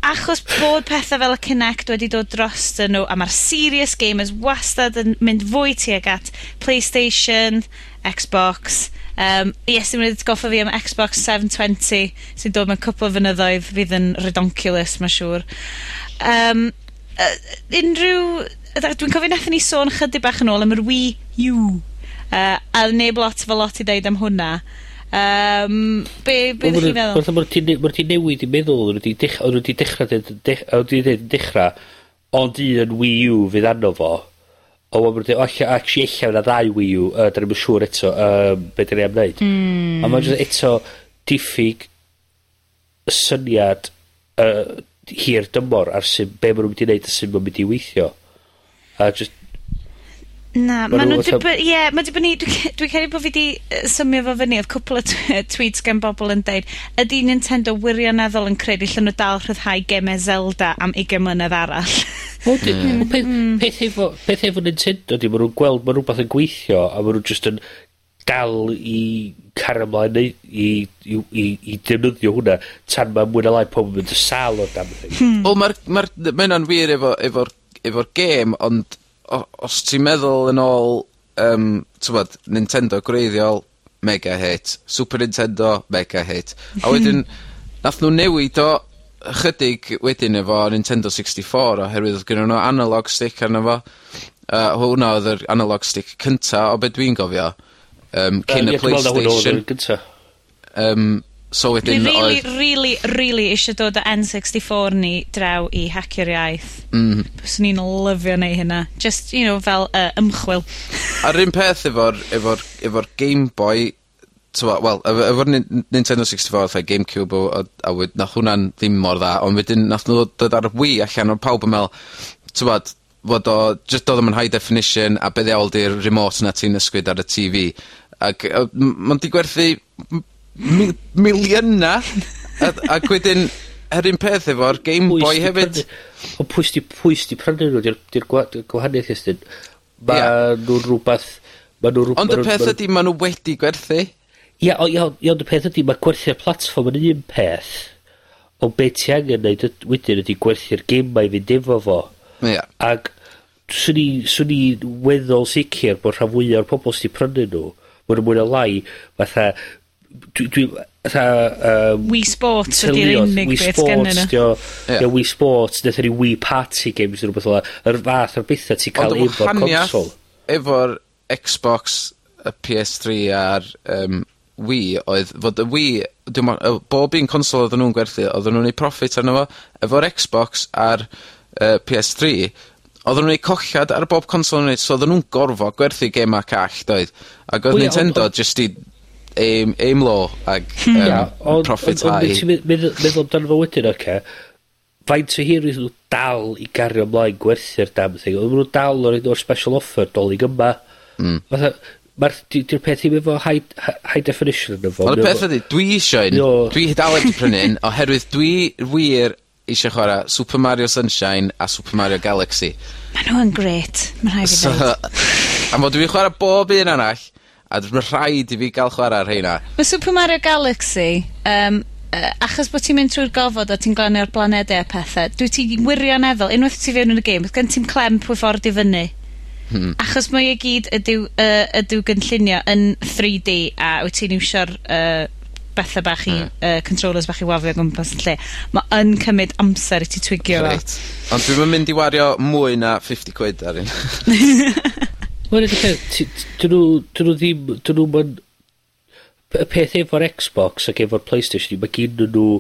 achos bod pethau fel y Kinect wedi dod dros dyn nhw, a mae'r serious gamers wastad yn mynd fwy tuag at PlayStation, Xbox, Um, yes, dwi'n wedi goffa fi am Xbox 720 sy'n dod mewn cwpl o fynyddoedd fydd yn redonculous, mae'n siŵr. Um, uh, unrhyw... Dwi'n cofio nethon ni sôn chydig bach yn ôl am yr Wii U Uh, a neb lot fel lot i ddeud am hwnna. Um, be' be' ddech chi'n meddwl? Fatha ma' ti newid i meddwl o'n wedi dechrau, dech- wedi dechrau, 'di ond un Wii U fydd anno fo. O, mae'n dweud, nw'n deu' o ella actually ella 'na ddau Wii U uh, 'dyn ni'm siŵr eto um, be' 'dyn ni am neud. Hmm. A mae'n jyst eto diffyg y syniad uh, hir dymor ar sy'n be' mae'n nw mynd i wneud a sy'n ma'n mynd i weithio. A just, Na, ma' nhw'n dib- ie, ma'n dibynnu, dwi dwi credu bod fi wedi yy symio fo fyny, Oedd cwpl o tw- tweets gen bobl yn deud ydy Nintendo wirioneddol yn credu lle nhw dal rhyddhau gemau Zelda am ugain mlynedd arall? [LAUGHS] Wedyn, mm. peth, peth efo, peth efo Nintendo di, ma' nhw'n gweld ma' rhywbeth yn gweithio, a ma' nhw'n just yn dal i cario ymlaen i, i, i, i, i defnyddio hwnna tan mae mwy na lai pobl yn mynd y sal o'r damn thing. Hmm. Wel, mae'r, ma, mae hynna'n wir efo, efo'r, efo gêm, ond o- os ti'n meddwl yn ôl um, bod, Nintendo gwreiddiol, mega hit. Super Nintendo mega hit. A wedyn [LAUGHS] nath nhw newid o chydig wedyn efo Nintendo sixty four oherwydd oedd gen nhw analog stick arno fo. uh, hwnna oedd yr analog stick cynta o beth dwi'n gofio, um, cyn y Play Station. Yym So wedyn Dwi rili, oedd... really, really eisiau dod o N64 ni draw i hacio'r iaith. Mm. Byswn ni'n lyfio neu hynna. Just, you know, fel uh, ymchwil. A'r un peth efo'r efo, efo Game Boy, wel, efo'r Nintendo 64, like Gamecube, o, a, a nath hwnna'n ddim mor dda, ond wedyn nath nhw dod ar y Wii allan o'r pawb yn meddwl, ti'n fod o, just dod am yn high definition a beth ddiawl di'r remote na ti'n ysgwyd ar y TV. Ac mae'n di gwerthu mi, miliyna. ac wedyn, yr un peth efo'r Game pwys Boy hefyd. O pwys di, pwys di prynu nhw, di'r gwahaniaeth ystyn. Ma yeah. nhw'n rhywbeth... Ma nhw rhywbeth Ond y peth ydy, ma nhw wedi gwerthu. Ia, ond y peth ydy, mae gwerthu'r platform yn un peth. Ond be ti angen neud wedyn ydy gwerthu'r gemau fynd efo fo. Ia. Ac swn i, swn i weddol sicr bod rhan fwyaf o'r pobol sydd sy'n prynu nhw, maen nhw'n mwy o lai, fatha, dwi, dwi, fatha... Um, Wii Sports ydy'r unig beth gennyn nhw. Ie, Wii Sports, neu ni Wii Party games neu rhywbeth ola. Yr fath o'r bethau ti'n cael efo'r consol. efo'r Xbox, y PS3 a'r um, Wii oedd fod y Wii, dim ond, bob un consol oedden nhw'n gwerthu, oedden nhw'n ei profit arno fo, efo'r Xbox a'r uh, PS3, oedden nhw'n ei collad ar bob consol nhw'n ei, so oedden nhw'n gorfod gwerthu gema call, doedd. Ac oedd Nintendo jyst i aim, aim low ag hmm. um, yeah, on, profit on, high. Ond meddwl amdano fo wedyn, oce, faint o hir nhw dal i gario ymlaen gwerthu'r dam thing, oedd nhw dal o'r un o'r special offer dolig yma. Hmm. Mm. Mae'r di'r peth i mi efo high, high definition yn efo. Ond y peth ydy, dwi isio un, no. dwi dal wedi prynu un, oherwydd dwi wir eisiau chwarae Super Mario Sunshine a Super Mario Galaxy. Mae nhw yn gret, mae'n rhaid i so, [LAUGHS] A mod dwi'n chwarae bob un arall, A dwi'n rhaid i fi gael chwarae ar heina. Mae Super Mario Galaxy um, uh, achos bod ti'n mynd trwy'r gofod a ti'n glanio'r blanedau a pethau, dwi ti wirioneddol, unwaith ti fewn yn y gêm, ma' gen ti'm clem pwy ffordd i fyny. Hmm. Achos mae e gyd ydyw uh, ydyw gynllunio yn 3D a wyt ti'n iwsio'r uh, bethau bach i, mm. uh, controllers bach i wafio gwmpas yn lle. Mae yn cymryd amser i ti twigio fo. Ond dwi'n mynd i wario mwy na 50 quid ar un. [LAUGHS] Mae'n edrych peth, dyn nhw ddim, dyn nhw ma'n... Y peth efo'r Xbox ac efo'r PlayStation, mae gyn nhw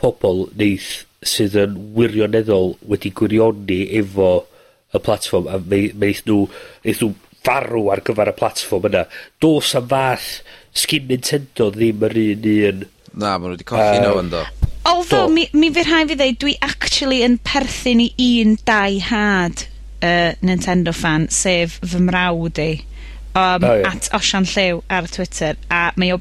pobl neith sydd yn wirioneddol wedi gwirioni efo y platform a mae wneud nhw, wneud nhw farw ar gyfer y platform yna. Dos am fath skin Nintendo ddim yr un un... Na, maen nhw wedi colli uh, nhw yn do. Although, mi, mi fi rhaid fi ddeud, dwi actually yn perthyn i un dau had uh, Nintendo fan, sef fy mrawd i, um, oh, yeah. at Osian Lliw ar Twitter, a mae o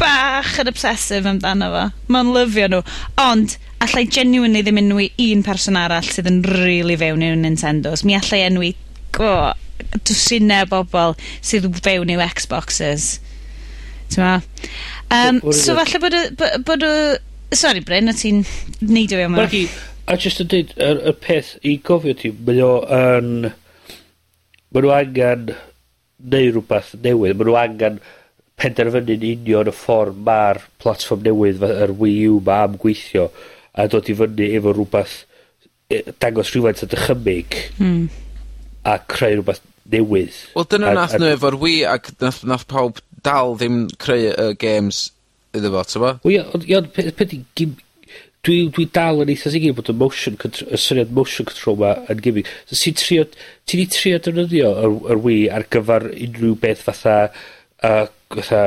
bach yn obsessive amdano fo. Mae'n lyfio nhw. Ond, allai genuinely ddim enwi un person arall sydd yn really fewn i'w Nintendos. Mi allai enwi go, dwsinau bobl sydd fewn i'w Xboxes. Ti'n ma? Um, w, so, falle bod y... Bod y Sori, Bryn, o ti'n neidio fi yma? Wel, a jyst yn dweud, y, y peth i gofio ti, mae o yn... Mae nhw angen neu rhywbeth newydd. Mae nhw angen penderfynu'n union y ffordd mae'r platform newydd yr Wii U ma am gweithio a dod i fyny efo rhywbeth e, dangos rhywfaint o dychymyg hmm. a creu rhywbeth newydd. Wel dyna nath nhw efo'r Wii ac nath, nath pawb dal ddim creu y uh, games iddo fo, ti'n bo? Wel, ia, ond peth i dwi dwi dal yn eitha sicir bod y motion control, y syniad motion control 'ma yn gimmick. So ti'n trio, ti 'di trio defnyddio yr y Wii ar gyfer unrhyw beth fatha uh, fatha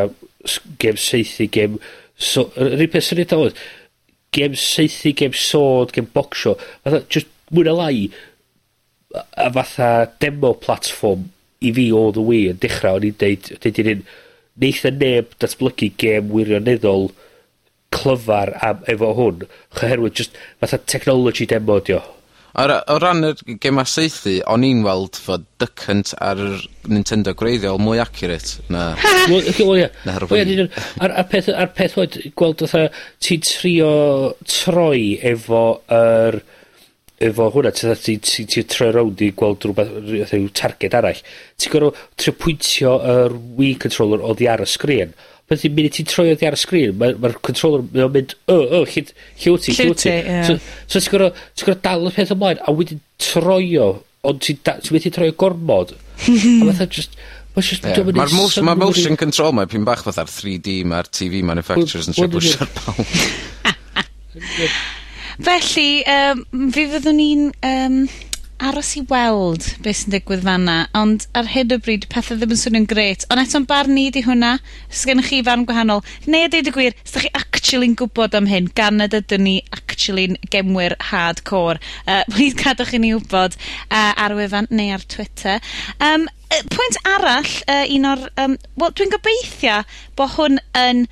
s- gem seithi, gem so- yr un peth syniad oedd gem seithi, gem sod gem bocsio fatha just mwy na lai a y fatha demo platform i fi o the Wii yn dechrau, o'n i'n deud deud i'n rywun neith y neb datblygu gem wirioneddol clyfar am, efo hwn, oherwydd just fatha technology demo 'di o. Ra o ran y gema saethu, o'n i'n weld fod Duck Hunt ar yr Nintendo gwreiddiol mwy accurate na... [LAUGHS] Wel, wel ia. Na'r Wii. A'r, ar peth, a'r peth oed, gweld fatha, ti'n trio troi efo yr... Efo hwnna, ti'n ti, ti, ti troi rownd i gweld rhywbeth, rhyw target arall. Ti'n gorfod trio pwyntio yr Wii controller oddi ar y sgrin. Felly, munud ti'n troi oddi ar y sgrin, mae'r ma controller mae mynd, o, o, lle wyt ti, lle wyt ti. So, so ti'n gorau dal y peth ymlaen, a wedyn troio, ond ti'n ti methu troio gormod. [LAUGHS] a fatha just, Yeah. Mae'r motion, ma motion control mae pyn bach fatha'r 3D mae'r TV manufacturers yn siarad bwysio'r pawb. [LAUGHS] Felly, um, fi fyddwn ni'n um, aros i weld beth sy'n digwydd fanna, ond ar hyn o bryd pethau ddim yn swnio'n gret. Ond eto'n barn ni di hwnna, os gennych chi fan gwahanol, neu a deud y gwir, os da chi actually'n gwybod am hyn, gan nad ydyn ni actually'n gemwyr hardcore, uh, [LAUGHS] please cadwch i ni wybod uh, ar wefan neu ar Twitter. Um, pwynt arall, uh, un o'r... Um, Wel, dwi'n gobeithio bod hwn yn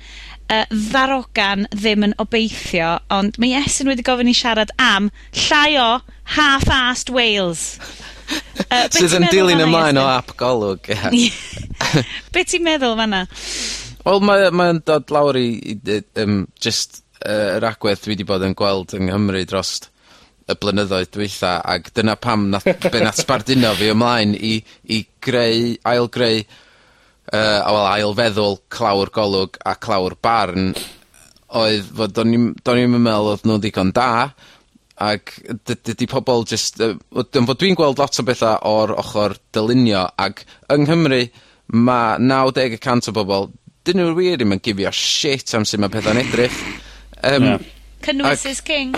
uh, ddarogan ddim yn obeithio, ond mae Esyn wedi gofyn i siarad am llai o half-assed Wales. [LAUGHS] Yy, Sydd yn dilyn ymlaen o ap golwg, ie. [LAUGHS] Be' ti'n meddwl fanna? Wel mae'n mae o'n dod lawr i i i um, just yy yr agwedd dwi wedi bod yn gweld yng Nghymru dros y blynyddoedd dwytha, ac dyna pam nath be' nath sbarduno fi ymlaen i i greu, ail greu uh, a wel ail feddwl clawr golwg a clawr barn oedd fod o'n i'm do'n i'm yn me'wl odd nw'n ddigon da, ac dy- dydi pobol jyst yy fod dwi'n gweld lot o bethau o'r ochr dylunio, ac yng Nghymru mae 90% o bobl 'dyn nw wir ddim yn gifio shit am sut mae pethau'n edrych. um, Na. Cynnwys is king.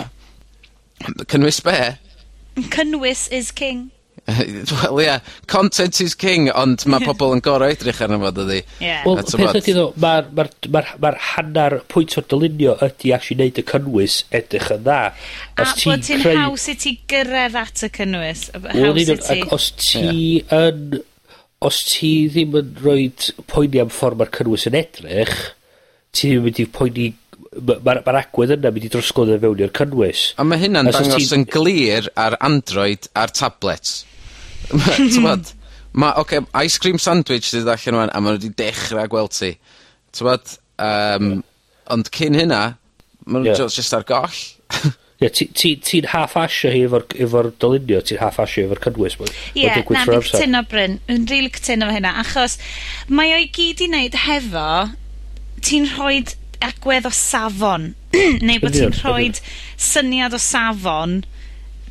Cynnwys be'? Cynnwys is king. [LAUGHS] Wel ie, Yeah. content is king, ond mae pobl yn gorau edrych arno fo dydi? Ie. Wel, peth ydy, tho, ma'r ma'r ma'r ma'r hannar pwynt o'r dylunio ydi actually neud y cynnwys edrych yn dda. A bod ti'n creu... haws i ti gyrraedd at y cynnwys. Haws i ti. Ac Os ti yeah. yn... Os ti ddim yn rhoi poeni am ffordd mae'r cynnwys yn edrych, ti ddim yn mynd i poeni mae'r ma, ma agwedd yna mynd i drosgodd yn fewn i'r cynnwys. A mae hynna'n dangos yn glir ar Android a'r tablets. [LAUGHS] t'mod, mae, oce okay, ice cream sandwich sydd allan rŵan a maen nhw wedi dechrau gweld ti, t'mod yym ond cyn hynna maen nw... Ie. just ar goll. [LAUGHS] Ie ti ti ti'n half asio hi efo'r efo dylunio ti'n half asio efo'r cynnwys ma' Ie, na, fi'n cytuno Bryn. Yn rili cytuno efo hynna, achos mae o'i gyd i wneud hefo ti'n rhoi agwedd o safon, [CLEARS THROAT] neu bod ti'n Yndyn, rhoid yndyn. syniad o safon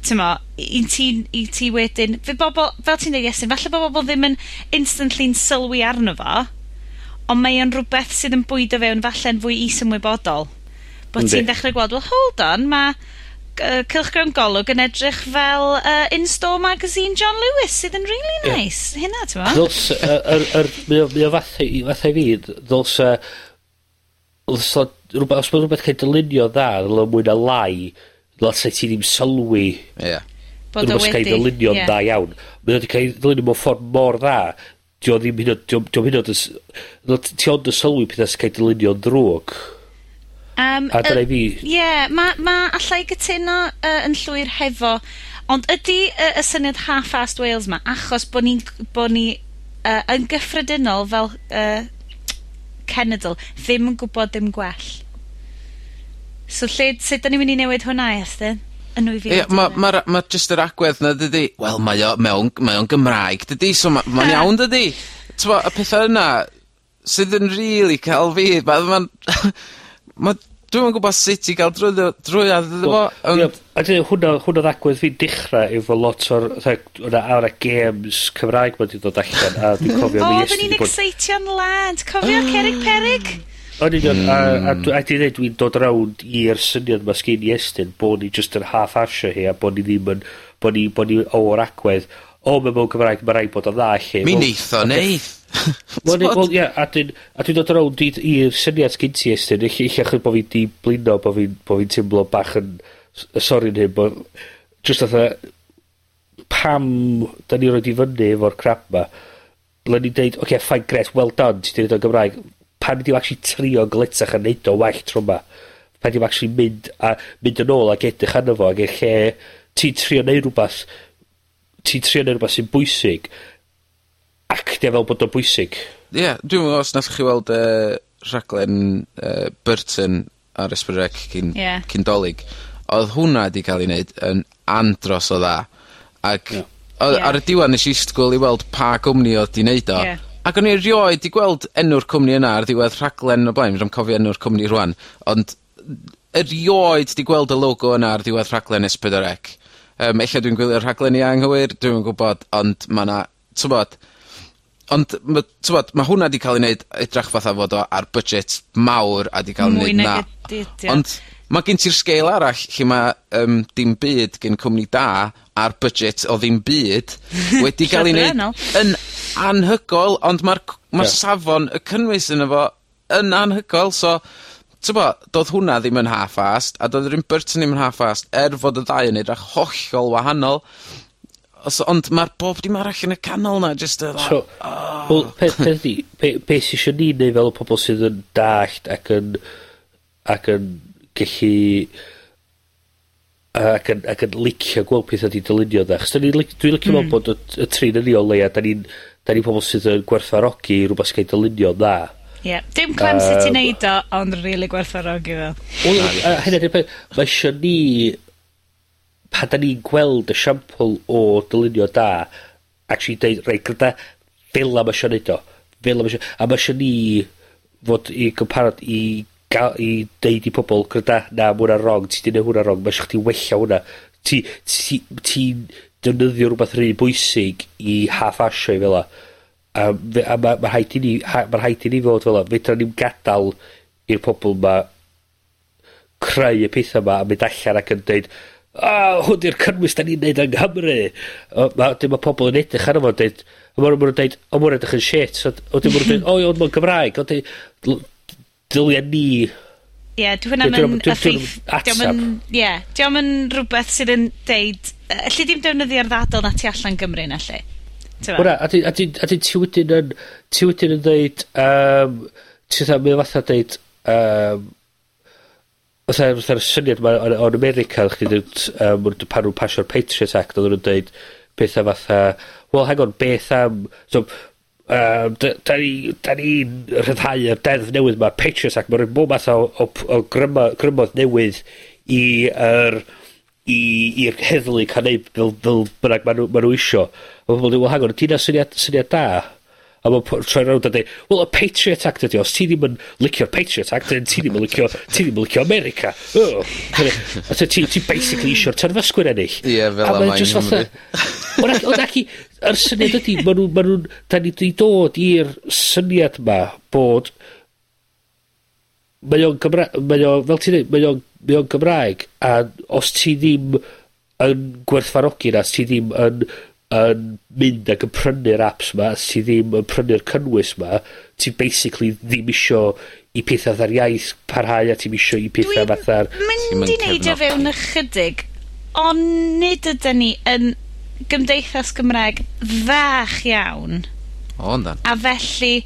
t'mo', i ti, i ti wedyn, fe bobl, fel ti'n dweud Iestyn, falle bod bobl ddim yn instantly'n sylwi arno fo, ond mae o'n rhywbeth sydd yn bwydo fewn falle'n fwy is-ymwybodol. Bo' ti'n dechrau gweld, well, hold on, mae uh, Cylchgrawn Golwg yn edrych fel uh, in-store magazine John Lewis sydd yn really nice. Yeah. Hynna, ti'n meddwl? Mae o fathau i fathau fi, ddolsa... Ddolsa... Os mae rhywbeth cael dylunio dda, ddylsa mwy na lai fel ti ddim sylwi... Ie. Bod o wedi... Rwy'n ddylunio'n yeah. dda iawn. Mae o wedi cael dylunio mewn ffordd mor dda. Di o ddim hyn o... Di o hyn o... Ti ond y sylwi pethau sy'n cael dylunio'n drwg. Um, a dyna i fi... Ie, yeah, mae ma allai gytuno uh, yn llwyr hefo. Ond ydy uh, y syniad half-assed Wales ma, achos bod ni, bo ni uh, yn gyffredinol fel uh, cenedl, ddim yn gwybod dim gwell. So lle, sut da ni'n mynd i newid hwnna Estyn? Yn nwy fil a dau ma, Ie, ma' ma'r jyst yr agwedd 'na dydy. Wel mae o mewn mae o'n Gymraeg dydy. So mae'n ma' ma'n iawn dydy. T'mo' y pethau yna sydd yn rili really cael fi ma' [LAUGHS] ma' Dwi'n yn gwbo sut i ga'l drwyddo drwy arno fo ond... Ie, a dyna hwnna hwnna'r agwedd fi'n dechra efo lot o'r fatha awr a games Cymraeg ma' 'di dod allan a dwi'n cofio mi Estyn 'di bod... O oddan exeitio'n lad cofio Cerig peryg? Yn union, mm. a, a, hmm. a, a di dweud, dwi'n dod rawnd i'r syniad mae sgyn i Estyn, bod ni just yn half-asio hi, a bod ni ddim yn, bod ni, bod ni o'r agwedd, o, mae mewn Cymraeg, mae rhaid bod o'n dda lle. Mi neith o, neith. [LAUGHS] Wel, well, yeah, a dwi'n dwi dod rawnd i'r syniad sgyn ti Estyn, eich bod fi'n di blino, bod fi'n bo fi teimlo bach yn, sori hyn, bod, just atho, pam da ni roed i fyny efo'r crap ma, ble ni'n deud, oce, okay, fine, gret, well done, ti wedi dod o'n Gymraeg, pan ydi actually trio gletach a neud o well tro 'ma. Pan 'di actually mynd a mynd yn ôl ac edrych arno fo ac eich lle ti'n trio neud rhywbeth ti'n trio neud rhywbeth sy'n bwysig actio fel bod o'n bwysig. Ie, yeah, dwi'n meddwl os nath chi weld y uh, rhaglen uh, Burton ar Ysbrydec cyn, yeah. cyn dolyg. Oedd hwnna wedi cael ei wneud yn andros o dda. Ac yeah. O, yeah. ar y diwan nes i stgwyl i weld pa gwmni oedd di wneud o. Yeah. Ac o'n i erioed 'di gweld enw'r cwmni yna ar ddiwedd rhaglen o blaen. rhaid cofio enw'r cwmni rwan, ond erioed 'di gweld y logo yna ar ddiwedd rhaglen es pedwar ec. Yym ella dwi'n gwylio'r rhaglen i anghywir, dwi'n yn gwbod, ond ma' 'na bod, ond ma' t'mod ma' hwnna 'di ca'l 'i neud edrych fatha fod o ar budget mawr a 'di ca'l 'i neud na... Mwy nag ydi ydi o. Ond Ma' gen ti'r sgêl arall lle ma' yym dim byd gen cwmni da ar budget o ddim byd [LAUGHS] wedi ga'l 'i neud yn anhygol, ond ma'r c- ma'r safon y cynnwys yno fo yn anhygol, so t'bo' do'dd hwnna ddim yn half-assed, a do'dd yr un Burton ddim yn half-assed, er fod y ddau yn edrach hollol wahanol. Os, ond mae'r bob dim arall yn y canol 'na jyst y... fel... So, wel, peth peth ydi, be' be' sy'n isio ni neu' fel y pobl sydd yn dallt ac yn ac yn gallu yy ac yn ac yn licio gweld pethau 'di dylunio dda. 'Chos dwi'n licio... Hmm. ...meddwl bod y y tri'n yn ynni o leia da ni'n 'dan ni pobl sydd yn gwerthfarogi rhywbeth sy'n ga'l dylunio dda. Ie. yeah. Dim clem sut ti'n neud o, ond rili gwerthfarogi fel. Wel yy hynna 'di'r peth. Ma' isio ni pan da ni'n gweld y siampl o dylunio da actually deud rei, gyda, fel am eisiau neud o. fel am eisiau, a mae eisiau ni fod i gymharad i ga'l, i deud i pobl, gyda, na mae wnna'n rong ti 'di neu' hwnna'n rong mae eisiau chdi wella hwnna. Ti ti ti defnyddio rhywbeth rhy bwysig i half asio 'i fel 'a. A fe a ma' ma' rhaid i ni ha- rhaid i ni fod fel 'a. Fedran ni'n gadael i'r pobl 'ma creu y pethau 'ma a mynd allan ac yn deud a hwn 'di'r cynnwys da ni'n neud yng Nghymru. O ma' 'dyn ma' pobl yn edrych arno fo dweud, a ma' nw dweud, o ma' edrych yn shit O dim yn dweud, ma' nw'n deud o ie ond ma'n Gymraeg o, 'dyn dylia ni... Ie, dyw hwnna yn effeith. Ie, diom yn rhywbeth sydd yn deud... Alli di'm defnyddio'r ddadl na tu allan Gymru na lle. Wna, a ti wedyn yn... Ti wedyn yn deud... Um, ti'n dda, mae'n fatha deud... Um, Fytha, fytha'r syniad ma o'n America, o'ch chi dweud, um, pan nhw'n pasio'r Patriot Act, oedden nhw'n dweud pethau fatha, well, hang on, beth am, so, Yy, dy- ni, 'dan ni'n rhyddhau y deddf newydd 'ma, Patriot Act, mae'n rhoi bob math o o o gryma, grymoedd newydd i yr i i'r heddlu cael neud fel fel bynnag maen nhw, ma' nhw isio. A pobl 'di wel hang on ydi syniad, syniad da? A mae'n po- troi rownd a dweud, wel y Patriot Act ydi os ti ddim yn licio'r Patriot Act then ti ddim yn licio ti ddim yn licio America. Oh. A ti ti basically isio'r terfysgwyr ennill. Ie, yeah, fel A ma' a mae'n Nghymru. Ond ac i, yr syniad ydy, ma nhw, ma nhw, da ni wedi dod i'r syniad ma bod mae o'n Gymraeg, mae o, fel ti'n dweud, mae o'n mae o'n Gymraeg, a os ti ddim yn gwerthfarogi na, os ti ddim yn, yn mynd ac yn prynu'r apps ma, os ti ddim yn prynu'r cynnwys ma, ti basically ddim isio i pethau fatha'r iaith parhau a ti'n isio i pethau fatha'r... Dwi'n mynd i neidio fewn ychydig, ond nid ydyn ni yn gymdeithas Gymraeg fach iawn. O, yndan. A felly,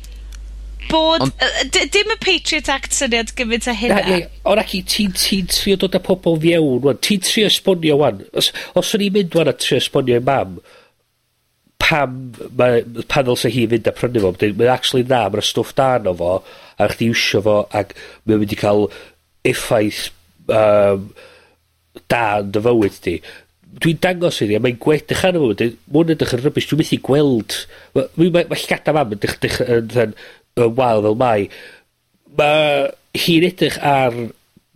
bod... Ond, dim y Patriot Act syniad gymaint a hynna. Na, ne, ond ac i ti'n ti trio dod â pobl fiewn, wan. Ti'n trio esbonio, wan. Os, os o'n i'n mynd, wan, a trio esbonio i mam, pam mae panel ddylse hi fynd a prynu fo, mae'n actually na, mae'n stwff da no fo, a chdi iwsio fo, ac mae'n mynd i cael effaith um, da yn dy fywyd di dwi'n dangos iddi, a mae'n gwedrych arno fo, mwyn hwn edrych yn rybys, dwi'n methu gweld, ma, ma, ma, ma llgada mam yn dych, yn, yn, wael fel mai. mae hi'n edrych ar,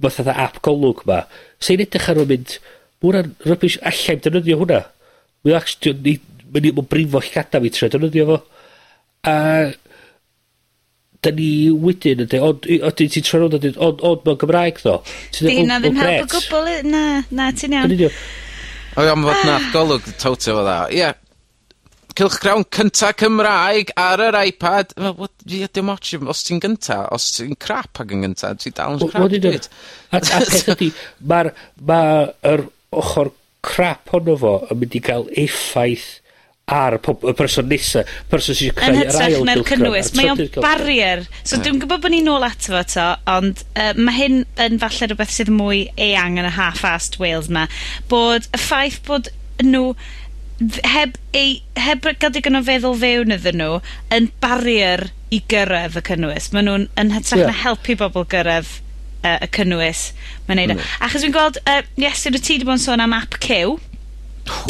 fatha dda app golwg ma, sy'n edrych ar o'n mynd, mwyn hwnna'n rybys, allai'n defnyddio hwnna. Mae'n actually, mae'n ma brifo llgada fi tre defnyddio fo. A, da ni wedyn yn dweud, ond ydyn ti'n troi rownd a dweud, ond mewn Gymraeg ddo. Di, na ddim help o gwbl, na, na, ti'n iawn. O iawn, fod 'na golwg tawtio fo dda. Ie. Cylchgrawn cynta Cymraeg ar yr iPad. Wel what ie dim otsh os ti'n gynta. Os ti'n crap ag yn gynta ti dal yn crap Dweud. A a peth [LAUGHS] ydi mae'r ma' yr crap honno fo yn mynd i gael effaith ar y person nesa, person sy'n creu yr ail na'r cynnwys. Mae o'n barrier. So yeah. dwi'n gwybod bod ni'n nôl ato fo to, ond uh, mae hyn yn falle rhywbeth sydd mwy eang yn y half-assed Wales ma. Bod y ffaith bod nhw heb, ei, heb gael digon o feddwl fewn iddyn nhw yn barrier i gyrraedd y cynnwys. Mae nhw'n yn hytrach yeah. na helpu bobl gyrraedd uh, y cynnwys. Mae'n neud mm. Achos dwi'n gweld, uh, yes, ydw ti wedi bod yn sôn am app Cyw.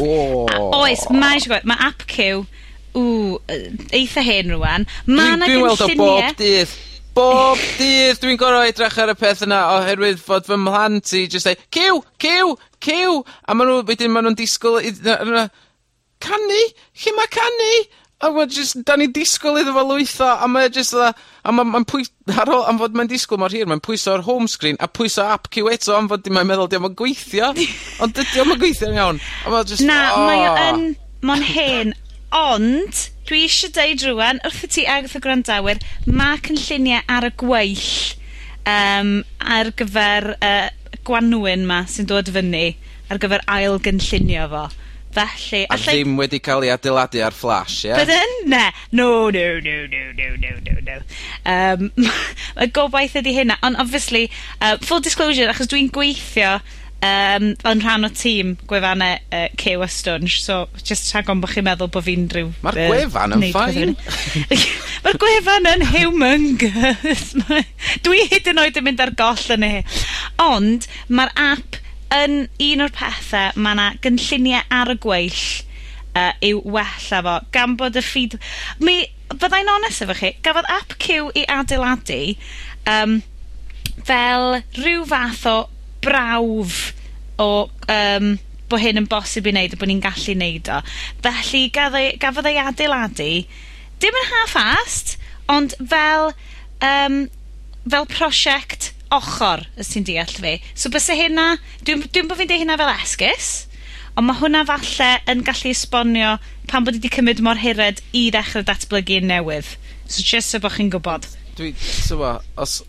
Oh. Oes, mae eisiau gweld, mae app Q, ww, eitha hen rwan. Mae yna gynlluniau... Dwi'n weld o bob dydd. Bob dydd dwi'n gorau edrych ar y peth yna oherwydd fod fy mhlant i just deu Ciw! Ciw! Ciw! A maen nhw, wedyn maen nhw'n disgwyl... canu? Lle mae canu? A wel just, da ni disgwyl iddo fo lwytho a mae just, a, a mae'n ma' ma'n pwy- ar ôl am fod mae'n disgwyl mor hir mae'n pwyso ar home screen a pwyso app Q eto am fod mae'n meddwl diolch yn gweithio. [LAUGHS] Ond dydi o'm yn gweithio'n iawn. A ma' just, Na, oh. Mae o yn, ma'n hen, ond dwi isie deud wrth wrthot ti ag wrth y gwrandawyr ma' cynllunie ar y gweill um, ar gyfer uh, Gwanwyn 'ma sy'n dod fyny ar gyfer ail gynllunio fo. Felly, A allai... Ddim wedi cael ei adeiladu ar Flash, ie? Bydden? Na. No no no no no no no no. Um, [LAUGHS] y gobaith ydy hynna, ond obviously uh, full disclosure achos dwi'n gweithio um, yn rhan o tîm gwefannau uh, Cew a Stwnsh so just rhag ofn bo' chi'n meddwl bod fi'n rhyw... [LAUGHS] Ma'r gwefan yn ffein. Mae'r gwefan yn humongous. [LAUGHS] Dwi hyd yn oed yn mynd ar goll yn y... Ond mae'r app yn un o'r pethau, mae yna gynlluniau ar y gweill uh, yw wella fo, gan bod y ffid... Mi, byddai'n onest efo chi, gafodd app Q i adeiladu um, fel rhyw fath o brawf o um, bod hyn yn bosib i wneud a bod ni'n gallu wneud o. Felly gafodd ei adeiladu, dim yn half-assed, ond fel, um, fel prosiect ochr os ti'n deall fi. So byse hynna, dwi'n dwi bod fi'n deud hynna fel esgus, ond mae hwnna falle yn gallu esbonio pan bod wedi cymryd mor hyred i ddechrau datblygu yn newydd. So just so bod chi'n gwybod. Dwi, tywa, os...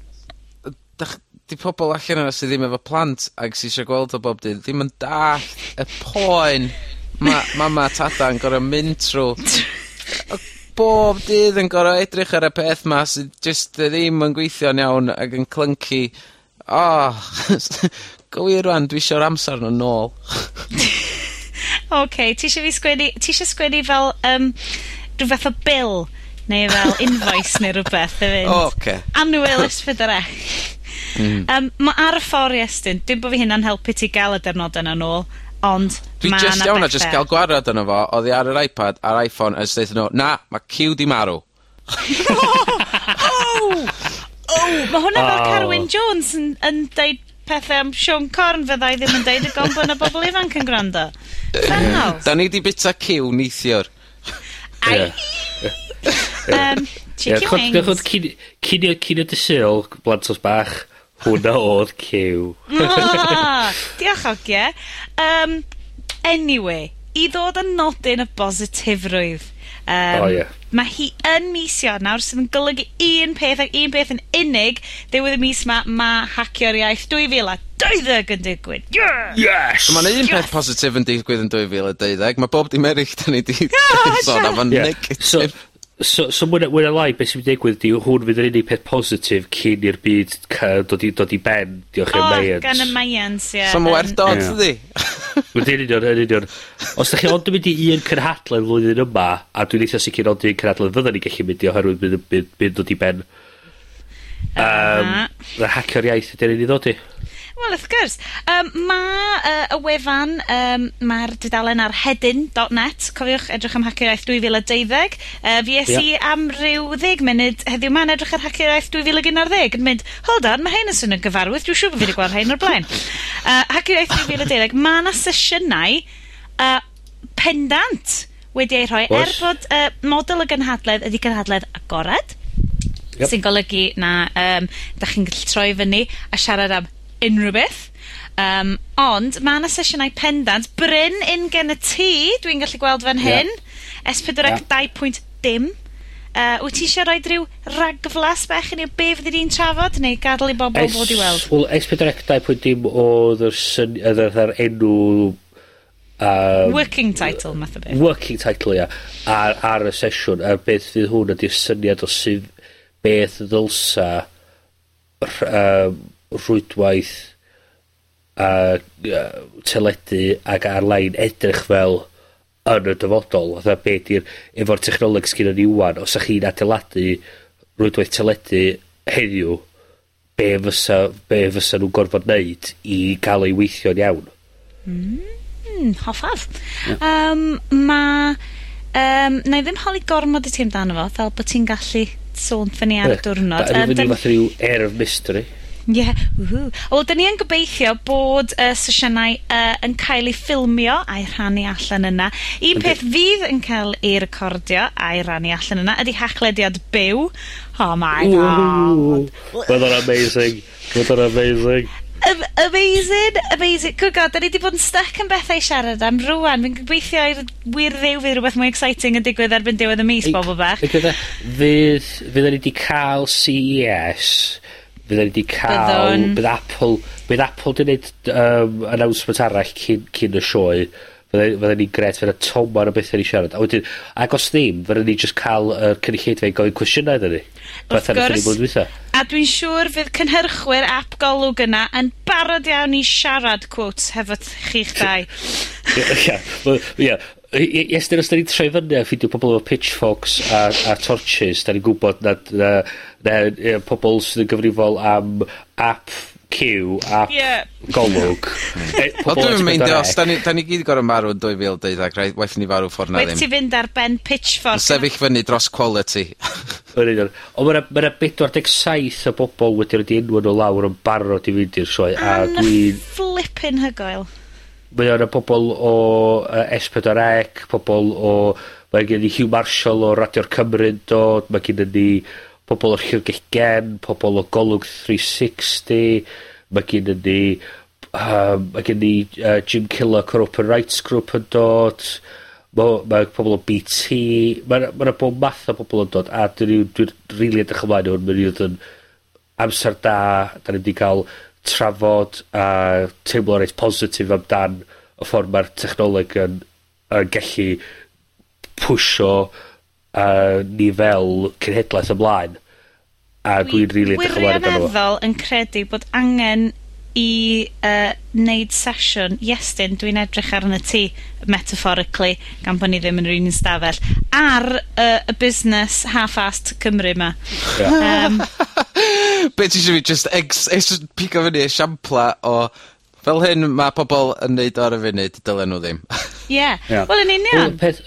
Dach, di pobl allan yna sydd ddim efo plant ac sy'n eisiau gweld o bob dydd, ddim yn dall y poen mae mama a tata yn gorau mynd trwy. [LAUGHS] bob dydd yn gorau edrych ar y peth 'ma sydd jyst ddim yn gweithio'n iawn ac yn clunky. O oh, [LAUGHS] go wir rŵan dwi eisiau'r amser yn nôl. [LAUGHS] Oce ti eisiau fi sgwennu, ti isio sgwennu fel um, rhyw fath o bil neu fel [LAUGHS] invoice neu rhywbeth i fynd... O oce. Anwyl es Mm. Um, mae ar y ffor Iestyn, dim bod fi hynna'n helpu ti gael y dernod yna nôl Ond Dwi ma jyst iawn ar just gael gwarad arno fo oedd hi ar yr iPad a'r Iphone ers daethon nhw, na mae Q 'di marw. O! [LAUGHS] O! Oh! Oh! Ma' hwnna fel oh. Carwyn Jones yn yn deud pethau am Sean Corn fyddai ddim yn deud y gom bo' 'na bobl ifanc yn gwrando. Fel! [LAUGHS] 'Dan ni 'di bita Q neithiwr. Ai! Yym, chicken wings. cinio cinio dy' Sul blantos bach Hwnna oedd Cyw. Diolch ogie. Um, anyway, i ddod yn nodyn y bositifrwydd, Um, O ie. Mae hi yn mis Ionawr sydd yn golygu un peth ac un peth yn unig ddiwedd y mis 'ma ma' Hacio'r Iaith dwy fil a dauddeg yn digwydd. Ie! Yes! Mae'n ma' 'na un peth positif yn digwydd yn dwy fil a deuddeg ma' bob dim eryll 'dan ni 'di [LAUGHS] sôn am yn negatif. So, so mwy mwyn mwy lai, beth sy'n mynd i digwydd, di hwn fydd yr unig peth positif cyn i'r byd cael dod i, dod i ben. Diolch i'r oh, Mayans. gan y Mayans, ie. Yeah. So mae werth dod, ydy? Yn union, yn union. Os da chi ond yn mynd i un cynhadlen flwyddyn yma, a dwi'n eitha sicr ond un cynhadlen fydda ni gallu mynd i oherwydd bydd, bydd, bydd dod i ben. Um, uh -huh. Hacio'r iaith ydy'n unig ddod i. Wel wrth gwrs. Um, mae uh, y wefan um, mae'r dudalen ar hedyn.net, cofiwch edrych am Hacio'r Iaith dwy fil fi es i am ryw ddeg munud heddiw 'ma'n edrych ar Hacio'r Iaith dwy fil ag unarddeg yn mynd hold on mae hyn yn swnio'n gyfarwydd dwi'n siŵr bod fi wedi gweld hyn o'r blaen. Uh, Hacio'r Iaith dwy fil a sesiynau uh, pendant wedi ei rhoi... Er Oes. ...er bod uh, model y gynhadledd ydy gynhadledd agored... Yep. ...sy'n golygu na um, da chi'n gallu troi fyny a siarad am unrhyw beth. Um, ond mae yna sesiynau pendant bryn un gen y tŷ, dwi'n gallu gweld fan hyn. S4C yeah. 2.dim. Uh, wyt ti eisiau rhoi rhyw ragflas bech i ni o be fyddi di'n trafod neu gadael i bobl fod i weld? Wel, S4C 2.dim oedd yr enw... Um, working title, math o beth. Working title, ia. Ar, ar y sesiwn, a beth fydd hwn ydy'r syniad o sydd beth ddylsa um, rwydwaith a uh, teledu ag ar-lein edrych fel yn y dyfodol. Fatha be 'di'r... Efo'r technoleg sgyn ni 'wan, os 'dach chi'n adeiladu rwydwaith teledu heddiw, be fysa, be fysa nhw'n gorfod neud i gael ei weithio'n iawn. Mm, hoffaf. Yeah. Um, ma... Um, na i ddim holi gormod i ti amdano fo, fel bod ti'n gallu sôn fyny ar y diwrnod. Da, um, fath rhyw air of mystery. Ie, ww. Wel 'dyn ni yn gobeithio bod y uh, sesiynau uh, yn cael eu ffilmio a'i rhannu allan yna. Un peth fydd yn cael ei recordio a'i rhannu allan yna ydy hachlediad byw. Oh my God. Bydd o'n amazing. Bydd o'n amazing. Am amazing, amazing. Good God, da ni wedi bod yn stuck yn bethau i siarad am rwan. Fi'n gobeithio i'r wir ddew fydd rhywbeth mwy exciting yn digwydd erbyn diwedd y mis, bobl bach. Fydd, fydd ni wedi cael CES Fydden ni wedi cael Byddwn. Bydd Apple, bydd Apple 'di wneud um, announcement arall cyn cyn y sioe. Fydde fydden ni'n grêt. Fydd y tom ar y beth ni siarad. A wedyn, ac os ddim, fydden ni just cael y uh, cynulleidfa i gofyn cwestiynau idden ni. Wrth gwrs. A dwi'n siŵr fydd cynhyrchwyr ap golwg yna yn barod iawn i siarad quotes hefo chi'ch dau. [LAUGHS] Ia. Ia i- i- estyn os da ni'n troi fyny a ffidio pobl efo pitchforks a a torches da ni'n gwybod na na na na pobl sydd yn gyfrifol am app Q app Ie. ...Golwg. Hmm. yy Wel pobol dwi'm yn meindio os da ni, 'dan ni gyd gorau marw yn dwy fil deuddeg rhaid waith ni farw ffordd na Wyt ti ddim. fynd ar ben pitchfork? Yn sefyll fyny dros quality. [LAUGHS] Yn union. Ond ma' 'na ma' 'na bedwar deg saith o bobl wedi roid 'u enw nhw lawr yn barod i fynd i'r sioe a Yn dwi'n... flippin' hygoel mae o 'na pobol o uh, S4C, pobol o, mae gen ni Hugh Marshall o Radio'r Cymru'n dod, mae gen ni pobol o'r Llyfrgell Gen, pobol o Golwg 360, mae gen ni Um, mae gen ni uh, Jim Killock o'r Open Rights Group yn dod, mae, ma' pobl o BT, mae yna ma' bob math o bobol yn dod, a dwi'n dwi 'di, dwi'n rili edrych ymlaen i hwn, ma' 'di yn amser da, da ni wedi cael trafod a teimlo reit positif amdan y ffordd mae'r technoleg yn, yn gallu pwysio yy ni fel cenhedlaeth ymlaen. A dwi'n rili edrych ymlaen amdano fo. Dwi wirioneddol yn credu bod angen i uh, neud sesiwn Iestyn, dwi'n edrych arna ti metaphorically, gan bod ni ddim yn rhywun stafell, ar uh, y busnes half-assed Cymru yma. Yeah. Um, [LAUGHS] Be ti eisiau fi, just, ex, just pigo fyny esiampla o Fel hyn, mae pobl yn neud ar y funud, dylen nhw ddim. Ie, [LAUGHS] yeah. yeah. wel yn union. Peth,